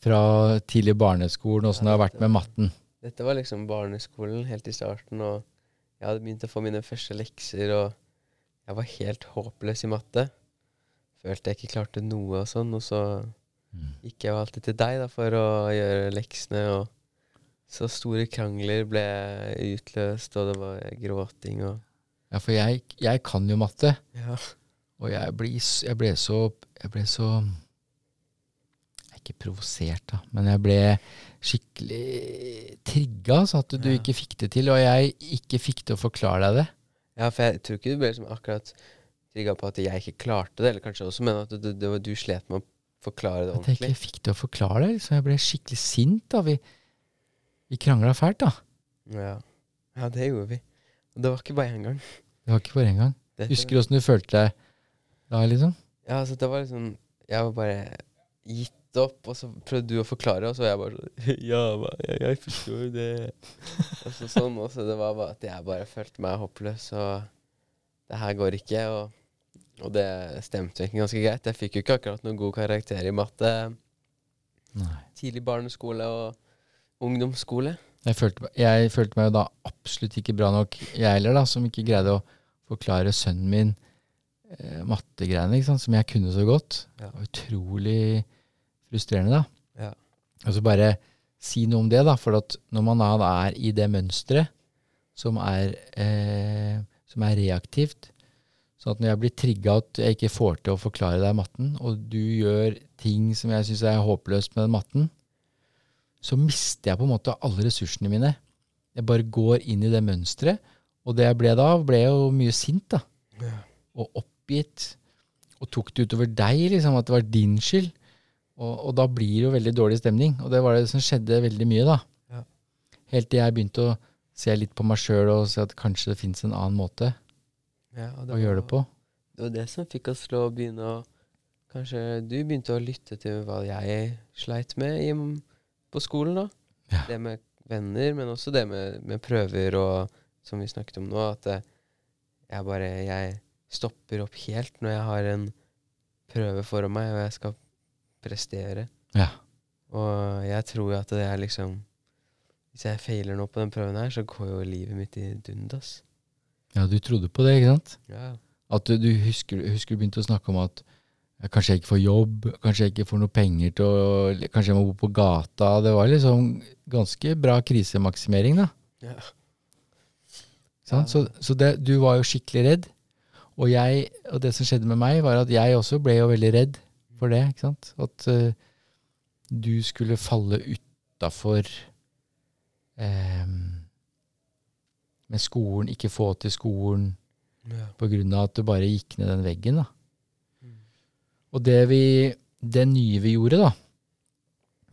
fra tidlig barneskolen, åssen det har vært med matten. Dette var liksom barneskolen helt i starten, og jeg hadde begynt å få mine første lekser, og jeg var helt håpløs i matte. Følte jeg ikke klarte noe og sånn, og så mm. gikk jeg jo alltid til deg da, for å gjøre leksene. og så store krangler ble utløst, og det var gråting og Ja, for jeg, jeg kan jo matte. Ja. Og jeg ble, jeg ble, så Jeg ble så Ikke provosert, da, men jeg ble skikkelig trigga, så at du ja. ikke fikk det til, og jeg ikke fikk til å forklare deg det. Ja, for jeg tror ikke du ble liksom akkurat trigga på at jeg ikke klarte det, eller kanskje også, men at du, du, du slet med å forklare det ordentlig. At jeg ikke fikk til å forklare det, så jeg ble skikkelig sint. da, vi vi krangla fælt, da. Ja. ja, det gjorde vi. Og det var ikke bare én gang. Det var ikke bare én gang. Dette Husker du åssen du følte deg da, liksom? Ja, altså det var liksom Jeg var bare gitt opp, og så prøvde du å forklare, og så var jeg bare sånn Ja, jeg, jeg forstår jo det. og så sånn og så Det var bare at jeg bare følte meg håpløs, og det her går ikke. Og, og det stemte egentlig ganske greit. Jeg fikk jo ikke akkurat noen god karakter i matte. Nei. Tidlig barneskole og ungdomsskole? Jeg følte, jeg følte, meg jo da absolutt ikke bra nok, jeg heller, da, som ikke greide å forklare sønnen min eh, mattegreiene, som jeg kunne så godt. Ja. Utrolig frustrerende, da. Ja. Og så bare si noe om det, da, for at når man da er i det mønsteret som eh, som er reaktivt, sånn at når jeg blir trigga at jeg ikke får til å forklare deg matten, og du gjør ting som jeg syns er håpløst med den matten, så mister jeg på en måte alle ressursene mine. Jeg bare går inn i det mønsteret. Og det jeg ble da, ble jo mye sint, da. Ja. Og oppgitt. Og tok det utover deg, liksom, at det var din skyld. Og, og, da blir det jo veldig dårlig stemning. Og det var det som skjedde veldig mye, da. Ja. Helt til jeg begynte å se litt på meg sjøl og se at kanskje det fins en annen måte ja, å var, gjøre det på. Det var det som fikk oss til å begynne å Kanskje du begynte å lytte til hva jeg sleit med i på skolen, da. Ja. Det med venner, men også det med, med, prøver og som vi snakket om nå, at eh, jeg bare Jeg stopper opp helt når jeg har en prøve foran meg, og jeg skal prestere. Ja. Og jeg tror jo at det er liksom Hvis jeg feiler nå på den prøven her, så går jo livet mitt i dundas. Ja, du trodde på det, ikke sant? Ja. At du, du husker, husker, du begynte å snakke om at Kanskje jeg ikke får jobb, kanskje jeg ikke får noe penger til å Kanskje jeg må bo på gata. Det var liksom ganske bra krisemaksimering, da. Ja. Sånn? Så, så det, du var jo skikkelig redd. Og, jeg, og det som skjedde med meg, var at jeg også ble jo veldig redd for det. ikke sant? At uh, du skulle falle utafor um, med skolen, ikke få til skolen, ja. på grunn av at du bare gikk ned den veggen. da. Og det, vi, det nye vi gjorde, da,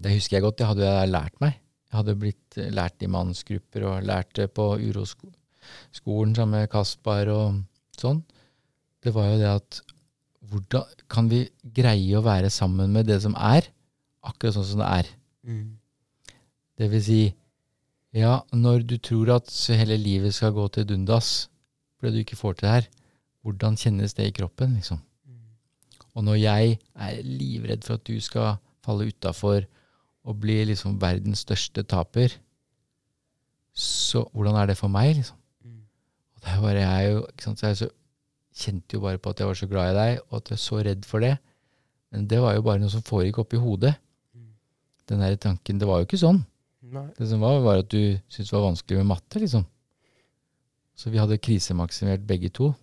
det husker jeg godt, det hadde jeg lært meg. Jeg hadde blitt lært i mannsgrupper og lært det på uroskolen sammen med Kaspar og sånn. Det var jo det at hvordan kan vi greie å være sammen med det som er, akkurat sånn som det er? Mm. Det vil si, ja, når du tror at hele livet skal gå til dundas fordi du ikke får til det her, hvordan kjennes det i kroppen, liksom? Og når jeg er livredd for at du skal falle utafor og bli liksom verdens største taper, så hvordan er det for meg, liksom? Mm. Og det var jeg jo, ikke sant, så jeg så, kjente jo bare på at jeg var så glad i deg, og at jeg er så redd for det. Men det var jo bare noe som foregikk oppi hodet. Mm. Den der tanken Det var jo ikke sånn. Nei. Det som var, var at du syntes det var vanskelig med matte, liksom. Så vi hadde krisemaksimert begge to.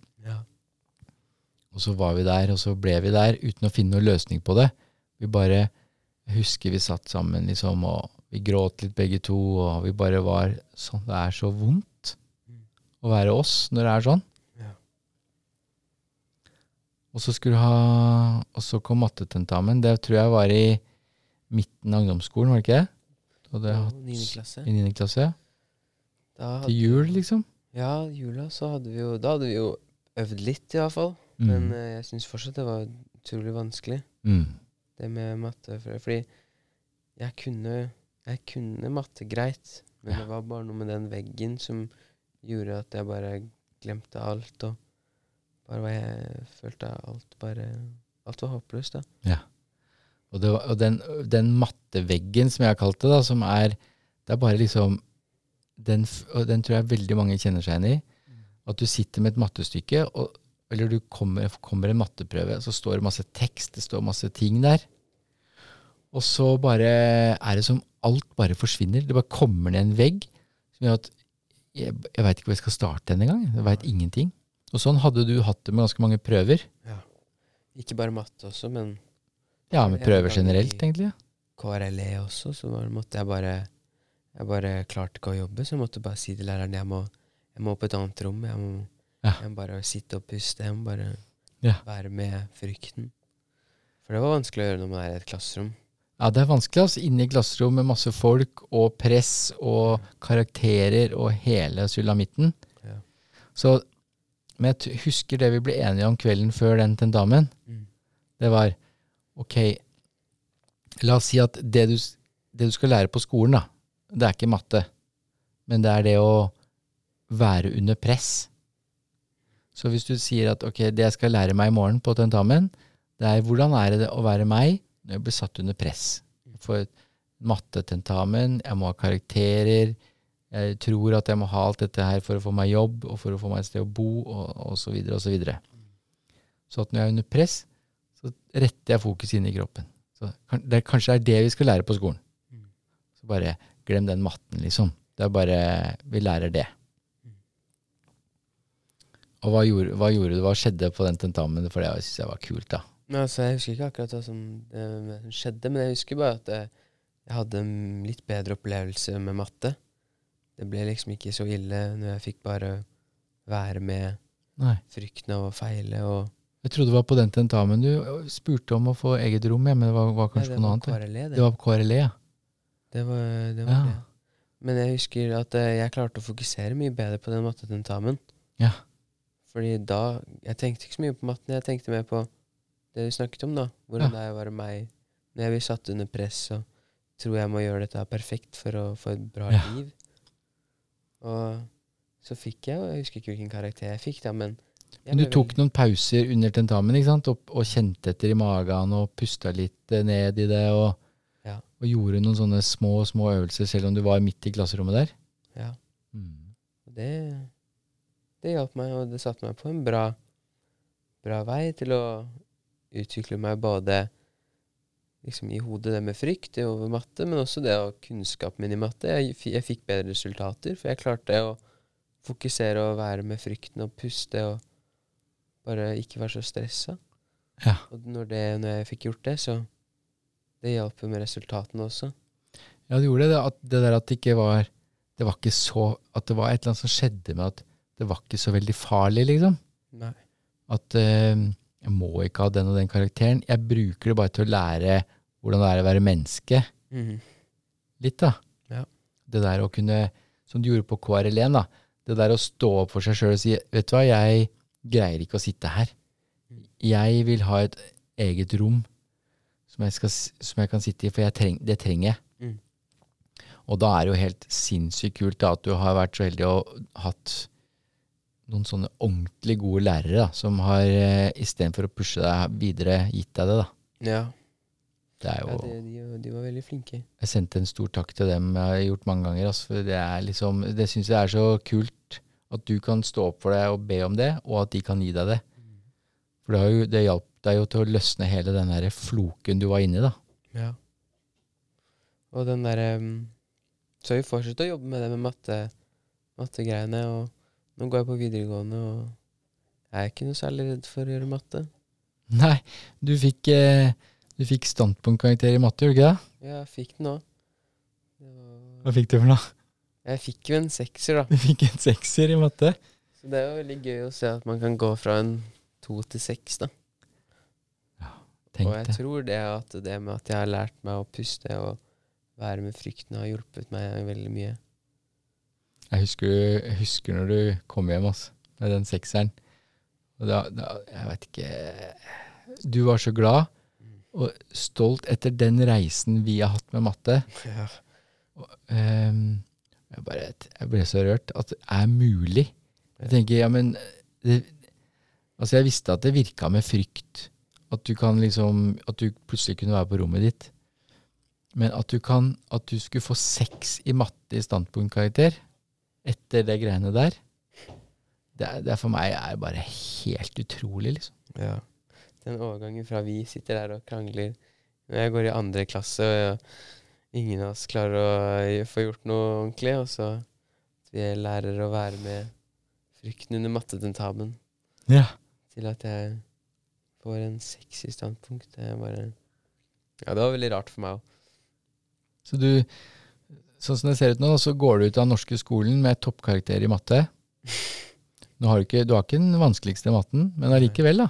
Og så var vi der, og så ble vi der uten å finne noen løsning på det. Vi bare Jeg husker vi satt sammen, liksom, og vi gråt litt begge to, og vi bare var sånn Det er så vondt mm. å være oss når det er sånn. Og så skulle du ha Og så kom mattetentamen. Det tror jeg var i midten av ungdomsskolen, var det ikke det? Du hadde ja, hatt, 9. klasse. I 9. klasse. Til jul, liksom? Ja, jula så hadde vi jo Da hadde vi jo øvd litt, i hvert fall. Mm. Men uh, jeg syns fortsatt det var utrolig vanskelig, mm. det med matte. Fordi jeg kunne, jeg kunne matte greit, men ja. det var bare noe med den veggen som gjorde at jeg bare glemte alt. Og bare var jeg følte alt bare Alt var håpløst, da. Ja. Og, var, og den, den, matteveggen, som jeg har kalt det, da, som er Det er bare liksom den, Og den tror jeg veldig mange kjenner seg igjen i. At du sitter med et mattestykke, og eller du kommer, kommer en matteprøve, så står det masse tekst, det står masse ting der. Og så bare er det som alt bare forsvinner. Det bare kommer ned en vegg som gjør at jeg, jeg veit ikke hvor jeg skal starte denne gang. Jeg veit ingenting. Og sånn hadde du hatt det med ganske mange prøver. Ja. Ikke bare matte også, men Ja, med prøver generelt, egentlig. KRLE også, så måtte jeg bare Jeg bare klarte ikke å jobbe, så jeg måtte bare si til læreren jeg må, jeg må på et annet rom. Jeg må, Ja. jeg må bare sitte og puste. Jeg må bare Ja. være med frykten. For det var vanskelig å gjøre når man er i et klasserom. Ja, det er vanskelig, altså. Inne i klasserom med masse folk og press og karakterer og hele sulamitten. Ja. Så Men jeg husker det vi ble enige om kvelden før den tentamen. Mm. Det var ok, la oss si at det du, det du skal lære på skolen, da, det er ikke matte, men det er det å være under press. Så hvis du sier at ok, det jeg skal lære meg i morgen på tentamen, det er hvordan er det å være meg når jeg blir satt under press. For mattetentamen, jeg må ha karakterer, jeg tror at jeg må ha alt dette her for å få meg jobb, og for å få meg et sted å bo, og, og så videre, og så videre. Så at når jeg er under press, så retter jeg fokus inn i kroppen. Så det, kanskje det er det vi skal lære på skolen. Så bare glem den matten, liksom. Det er bare Vi lærer det. Og hva gjorde, hva gjorde du? Hva skjedde på den tentamen? For det syns jeg var kult, da. Altså, Jeg husker ikke akkurat hva som, skjedde, men jeg husker bare at jeg, jeg hadde en litt bedre opplevelse med matte. Det ble liksom ikke så ille når jeg fikk bare være med Nei. frykten av å feile. og Jeg trodde det var på den tentamen du spurte om å få eget rom men Det var, var Nei, kanskje det på noe var annet? det. KRLE, det. Det var på KRLE, ja. Det var, det var Ja. det. Men jeg husker at eh, jeg klarte å fokusere mye bedre på den mattetentamen. Ja. Fordi da Jeg tenkte ikke så mye på matten, jeg tenkte mer på det du snakket om, da. Hvordan Ja. det er å være meg når jeg blir satt under press og tror jeg må gjøre dette perfekt for å få et bra Ja. liv. Og så fikk jeg Jeg husker ikke hvilken karakter jeg fikk, da, men Men du tok noen pauser under tentamen ikke sant? Og, og kjente etter i magen og pusta litt eh, ned i det. Og, Ja. og gjorde noen sånne små små øvelser selv om du var midt i klasserommet der. Ja. Mm. Det, det hjalp meg, og det satte meg på en bra, bra vei til å utvikle meg både liksom i hodet det med frykt det over matte, men også det å kunnskapen min i matte. Jeg, jeg fikk bedre resultater, for jeg klarte å fokusere og være med frykten og puste og bare ikke være så stressa. Ja. Og når, det, når jeg fikk gjort det, så det hjalp med resultatene også. Ja, det gjorde det. At det der at det ikke var Det var ikke så At det var et eller annet som skjedde med at det var ikke så veldig farlig, liksom. Nei. At eh, jeg må ikke ha den og den karakteren. Jeg bruker det bare til å lære hvordan det er å være menneske. Mm. Litt, da. Ja. Det der å kunne, som du gjorde på KRL1, da. Det der å stå opp for seg sjøl og si Vet du hva, jeg greier ikke å sitte her. Jeg vil ha et eget rom som jeg, skal, som jeg kan sitte i, for jeg treng, det trenger jeg. Mm. Og da er det jo helt sinnssykt kult da, at du har vært så heldig og hatt noen sånne ordentlig gode lærere da, som har eh, istedenfor å pushe deg videre, gitt deg det. da. Ja, Det er ja det, de, de var veldig flinke. Jeg sendte en stor takk til dem. Jeg har gjort mange ganger. Altså, for det er liksom, det syns jeg er så kult at du kan stå opp for deg og be om det, og at de kan gi deg det. For det, har jo, det hjalp deg jo til å løsne hele den der floken du var inni. da. Ja. Og den derre um, Så vi fortsatt å jobbe med det med matte, mattegreiene. Og nå går jeg på videregående, og jeg er ikke noe særlig redd for å gjøre matte. Nei, du fikk, eh, du fikk standpunktkarakter i matte, gjorde du ikke det? Ja, Jeg fikk den òg. Hva fikk du for noe? Jeg fikk jo en sekser, da. Du fikk en sekser i matte. Så det er jo veldig gøy å se at man kan gå fra en to til seks, da. Tenk og jeg det. tror det at det med at jeg har lært meg å puste og være med frykten, har hjulpet meg veldig mye. Jeg husker, jeg husker når du kom hjem altså, med den sekseren. Og da, da, jeg vet ikke Du var så glad og stolt etter den reisen vi har hatt med matte. Ja. Ehm, jeg, bare, jeg ble så rørt. At det er mulig. Jeg tenker, ja, men det, Altså, jeg visste at det virka med frykt. At du kan liksom At du plutselig kunne være på rommet ditt. Men at du kan At du skulle få seks i matte i standpunktkarakter etter det greiene der, det er, det er for meg er bare helt utrolig, liksom. Ja. Den overgangen fra vi sitter der og krangler Når Jeg går i andre klasse, og ingen av oss klarer å få gjort noe ordentlig. Og så at vi lærer å være med frykten under mattetentamen Ja. til at jeg får en sexy standpunkt. Det er bare Ja, det var veldig rart for meg òg. Så du, sånn som det ser ut nå, så går du ut av den norske skolen med toppkarakter i matte. Har du, ikke, du har ikke den vanskeligste matten, men allikevel, da.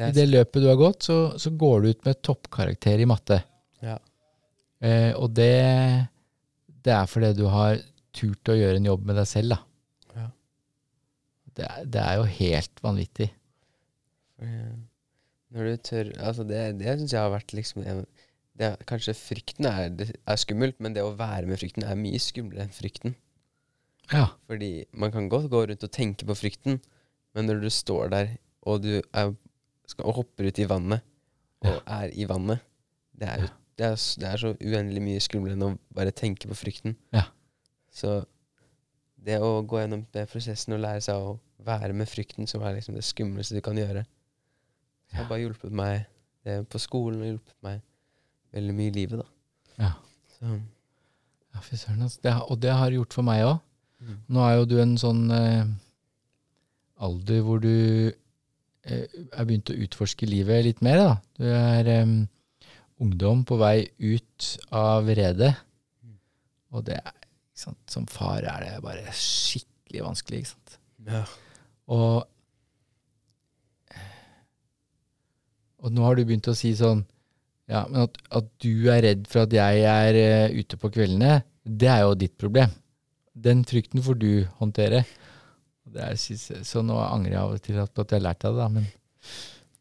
I det løpet du har gått, så, så går du ut med toppkarakter i matte. Ja. Eh, og det, det er fordi du har turt å gjøre en jobb med deg selv, da. Ja. Det, er- det er jo helt vanvittig. Når du tør Altså, det, det syns jeg har vært liksom en, det, Kanskje frykten er, er skummelt, men det å være med frykten er mye skumlere enn frykten. Ja. Fordi man kan godt gå rundt og tenke på frykten, men når du står der og du er, skal, og hopper ut i vannet, og er i vannet det er, ja. det, er, det er så uendelig mye skumlere enn å bare tenke på frykten. Ja. Så det å gå gjennom den prosessen og lære seg å være med frykten, som er liksom det skumleste du kan gjøre, det har bare hjulpet meg det på skolen og hjulpet meg veldig mye i livet, da. Ja. Så, Ja, fy søren. Og det har gjort for meg òg. mm. Nå er jo du en sånn eh, alder hvor du eh, er begynt å utforske livet litt mer. Da. Du er eh, ungdom på vei ut av redet. Mm. Og det er, sant, som far er det bare skikkelig vanskelig. Ikke sant? ja. Og, og nå har du begynt å si sånn Ja, men at, at du er redd for at jeg er eh, ute på kveldene, det er jo ditt problem. Den frykten får du håndtere. Det er, så nå angrer jeg av og til på at jeg har lært av det, da. Men,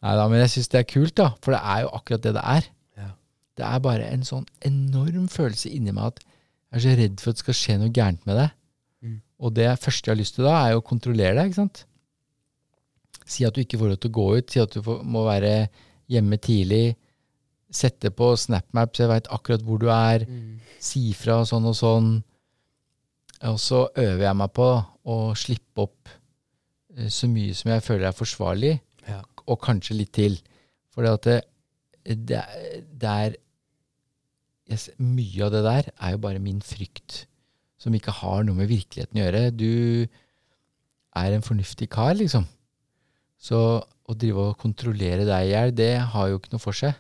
da, men jeg syns det er kult, da. For det er jo akkurat det det er. Ja. Det er bare en sånn enorm følelse inni meg at jeg er så redd for at det skal skje noe gærent med deg. Mm. Og det første jeg har lyst til da, er jo å kontrollere deg. ikke sant? Si at du ikke får lov til å gå ut, si at du må være hjemme tidlig. Sette på SnapMap så jeg veit akkurat hvor du er. Mm. Si fra sånn og sånn. Og så øver jeg meg på å slippe opp eh, så mye som jeg føler er forsvarlig, Ja. og kanskje litt til. For det, det, er- det er yes, Mye av det der er jo bare min frykt, som ikke har noe med virkeligheten å gjøre. Du er en fornuftig kar, liksom. Så å drive og kontrollere deg i hjel, det har jo ikke noe for seg.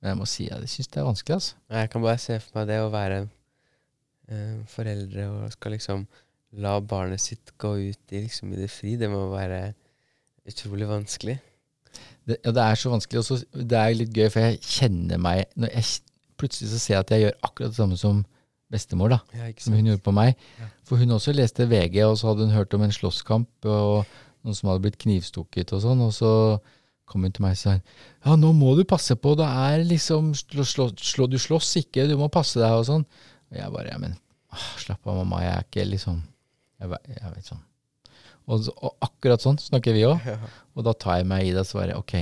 Men jeg må si at jeg syns det er vanskelig, altså. Jeg kan bare se for meg det å være eh, foreldre og skal liksom la barnet sitt gå ut i, liksom, i det fri. Det må være utrolig vanskelig. Det, ja, det er så vanskelig. Og så, det er litt gøy, for jeg kjenner meg når jeg, Plutselig så ser jeg at jeg gjør akkurat det samme som bestemor, da. Ja, ikke Som hun gjorde på meg. Ja. For hun også leste VG, og så hadde hun hørt om en slåsskamp og noen som hadde blitt knivstukket og sånn. Og så kom hun til meg og sa ja, nå må du passe på, det er liksom slå, slå, Du slåss ikke, du må passe deg og sånn. Og jeg bare ja, men ah, slapp av, mamma, jeg er ikke liksom Jeg, jeg vet sånn. Og, og akkurat sånn snakker vi òg. Ja. Og da tar jeg meg i det og svarer ok,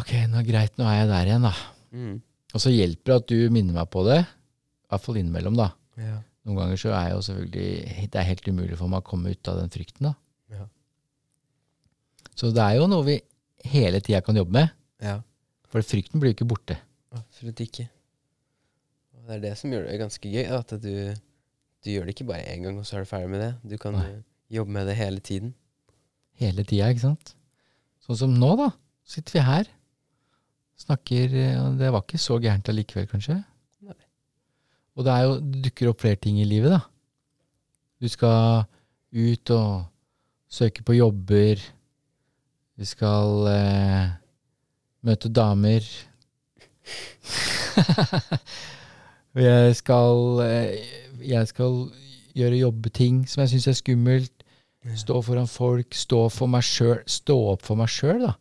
ok, nå greit, nå er jeg der igjen, da. Mm. Og så hjelper det at du minner meg på det, i hvert fall innimellom, da. Ja. Noen ganger så er jo selvfølgelig Det er helt umulig for meg å komme ut av den frykten, da. Så det er jo noe vi hele tida kan jobbe med, ja. for frykten blir jo ikke borte. Absolutt ikke. Og det er det som gjør det ganske gøy. At du, du gjør det ikke bare én gang, og så er du ferdig med det. Du kan Nei. jobbe med det hele tiden. Hele tida, ikke sant? Sånn som nå, da. Sitter vi her. Snakker og Det var ikke så gærent allikevel, kanskje? Nei. Og det er jo, det dukker opp flere ting i livet, da. Du skal ut og søke på jobber. Du skal eh, møte damer. Jeg skal, eh, jeg skal gjøre jobbeting som jeg syns er skummelt. Stå foran folk, stå for meg sjøl. Stå opp for meg sjøl, da.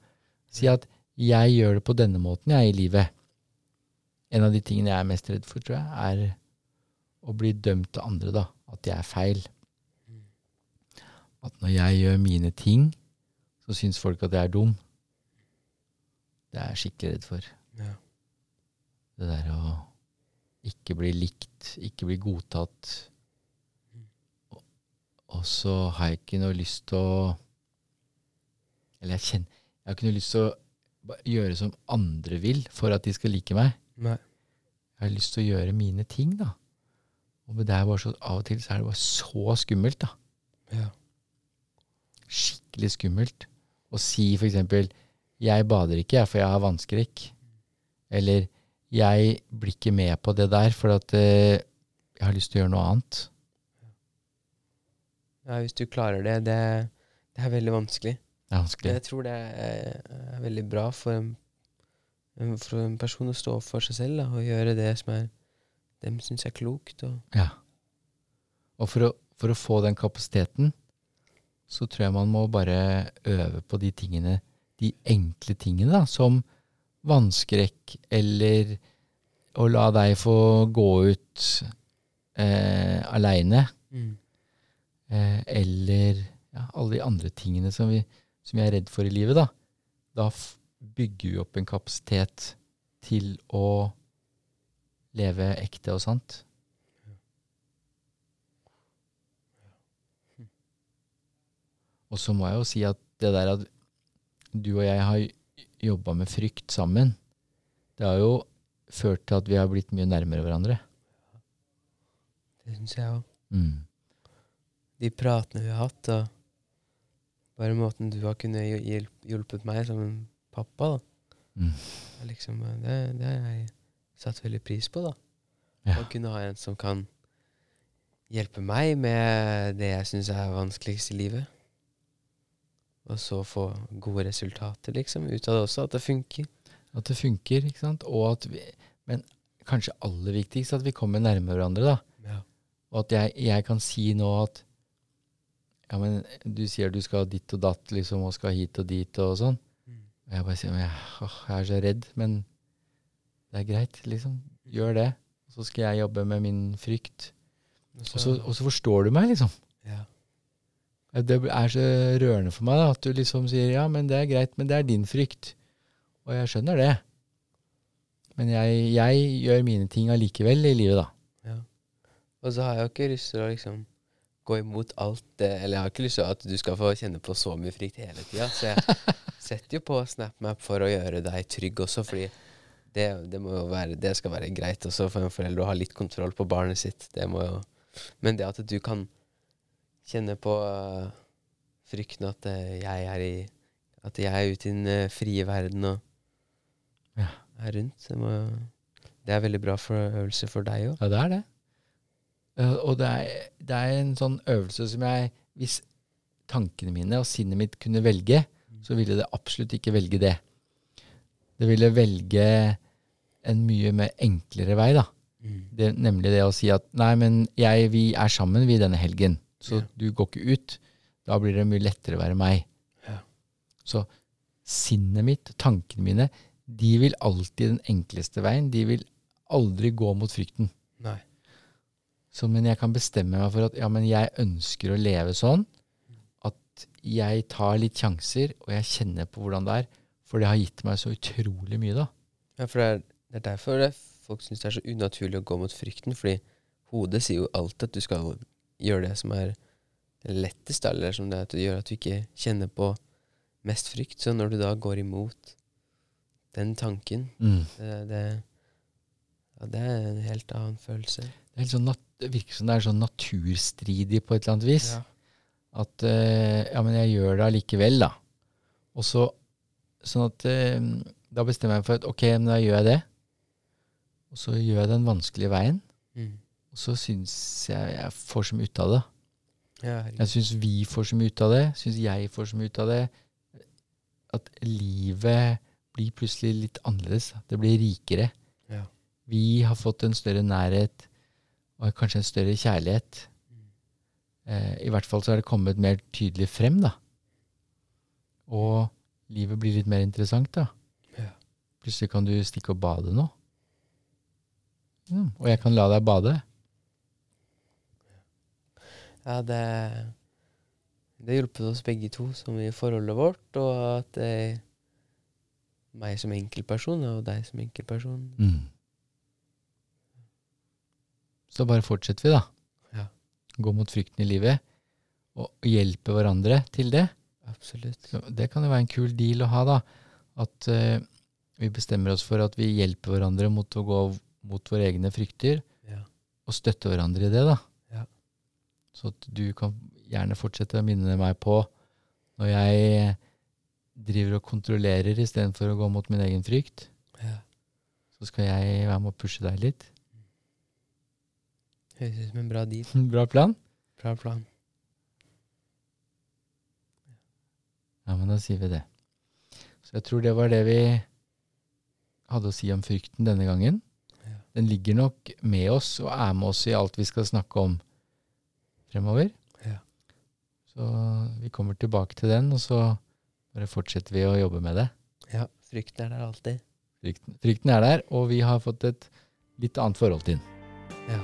Si at jeg gjør det på denne måten, jeg, i livet. En av de tingene jeg er mest redd for, tror jeg, er å bli dømt av andre, da. At jeg er feil. At når jeg gjør mine ting, så syns folk at jeg er dum. Det er jeg skikkelig redd for. Ja. Det der å ikke bli likt, ikke bli godtatt. Og, så har jeg ikke noe lyst til å Eller jeg kjenner Jeg har ikke noe lyst til å gjøre som andre vil for at de skal like meg. Nei. Jeg har lyst til å gjøre mine ting, da. Og det er bare så, av og til så er det bare så skummelt, da. Ja. Skikkelig skummelt. Å si eksempel 'Jeg bader ikke, for jeg har vannskrekk'. Eller 'Jeg blir ikke med på det der, for at eh, jeg har lyst til å gjøre noe annet'. ja, hvis du klarer det, det, det er veldig vanskelig. Det er vanskelig. Jeg tror det er, er veldig bra for en, for en person å stå for seg selv da, og gjøre det som er dem syns er klokt. Og, Ja. Og for å, for å få den kapasiteten, så tror jeg man må bare øve på de tingene, de enkle tingene, da, som vannskrekk, eller å la deg få gå ut eh, aleine, eh, eller ja, alle de andre tingene som vi, som jeg er redd for i livet, da. Da bygger vi opp en kapasitet til å leve ekte og sant. Og så må jeg jo si at det der at du og jeg har jobba med frykt sammen, det har jo ført til at vi har blitt mye nærmere hverandre. det syns jeg òg. Mm. De pratene vi har hatt, og bare måten du har kunnet hjulpet meg som en pappa, da. Mm. Det, liksom, det, det har jeg satt veldig pris på, da. Ja. Å kunne ha en som kan hjelpe meg med det jeg syns er vanskeligst i livet. Og så få gode resultater, liksom, ut av det også. At det funker. At det funker, ikke sant. Og at vi, men kanskje aller viktigst at vi kommer nærmere hverandre, da. Ja. Og at jeg, jeg kan si nå at Ja, men du sier du skal ditt og datt, liksom, og skal hit og dit og sånn. Og jeg bare sier men jeg, åh, jeg er så redd, men det er greit, liksom. Gjør det. Så skal jeg jobbe med min frykt. Og så, og så forstår du meg, liksom. ja. Det er så rørende for meg da, at du liksom sier ja, men det er greit, men det er din frykt. Og jeg skjønner det. Men jeg, jeg gjør mine ting allikevel i livet, da. Ja. Og så har jeg jo ikke lyst til å liksom gå imot alt det Eller jeg har ikke lyst til at du skal få kjenne på så mye frykt hele tida. Så jeg setter jo på SnapMap for å gjøre deg trygg også, fordi det, det må jo være Det skal være greit også for en forelder å ha litt kontroll på barnet sitt. Det må jo Men det at du kan kjenne på øh, frykten at øh, jeg er i At jeg er ute i den øh, frie verden og Ja. er rundt, det, må, det er veldig bra for øvelse for deg òg. Ja, det er det. Eh, Og det er, det er en sånn øvelse som jeg Hvis tankene mine og sinnet mitt kunne velge, så ville det absolutt ikke velge det. Det ville velge en mye mer enklere vei, da. Det, nemlig det å si at nei, men jeg, vi er sammen vi denne helgen, så Ja. du går ikke ut. Da blir det mye lettere å være meg. Ja. Så sinnet mitt, tankene mine, de vil alltid den enkleste veien. De vil aldri gå mot frykten. Nei. Så, men jeg kan bestemme meg for at ja, men jeg ønsker å leve sånn at jeg tar litt sjanser, og jeg kjenner på hvordan det er. For det har gitt meg så utrolig mye, da. Ja, for det er, det er derfor det, folk syns det er så unaturlig å gå mot frykten, fordi hodet sier jo alltid at du skal gjøre det som er lettest, eller som det er at du gjør at du ikke kjenner på mest frykt. Så når du da går imot den tanken, det, det, ja, det er en helt annen følelse. Det, er helt sånn nat det virker som det er sånn naturstridig på et eller annet vis. At uh, ja, men jeg gjør det allikevel, da. Og så sånn at uh, Da bestemmer jeg meg for at ok, men da gjør jeg det. Og så gjør jeg den vanskelige veien. Og så syns jeg jeg får så mye ut av det. Ja. Jeg syns vi får så mye ut av det. Syns jeg får så mye ut av det. At livet blir plutselig litt annerledes. Det blir rikere. Ja. Vi har fått en større nærhet, og kanskje en større kjærlighet. Eh, I hvert fall så er det kommet mer tydelig frem, da. Og livet blir litt mer interessant, da. Ja. Plutselig kan du stikke og bade nå. Mm, og jeg kan la deg bade. Ja, det Det hjulpet oss begge to som i forholdet vårt, og at det, meg som enkeltperson og deg som enkeltperson Mm. Så bare fortsetter vi, da. Ja. Gå mot frykten i livet, og hjelpe hverandre til det. Absolutt. Så det kan jo være en kul deal å ha, da. At eh, vi bestemmer oss for at vi hjelper hverandre mot å gå mot våre egne frykter, Ja. og støtte hverandre i det, da. Så du kan gjerne fortsette å minne meg på når jeg driver og kontrollerer istedenfor å gå mot min egen frykt. ja. Så skal jeg være med å pushe deg litt. Høres ut som en bra deal. Bra plan? Bra plan. Ja, men da sier vi det. Så jeg tror det var det vi hadde å si om frykten denne gangen. Ja. Den ligger nok med oss og er med oss i alt vi skal snakke om fremover. Ja. Så vi kommer tilbake til den, og så bare fortsetter vi å jobbe med det. Ja, frykten er der alltid. Frykten, frykten er der, og vi har fått et litt annet forhold til den. Ja.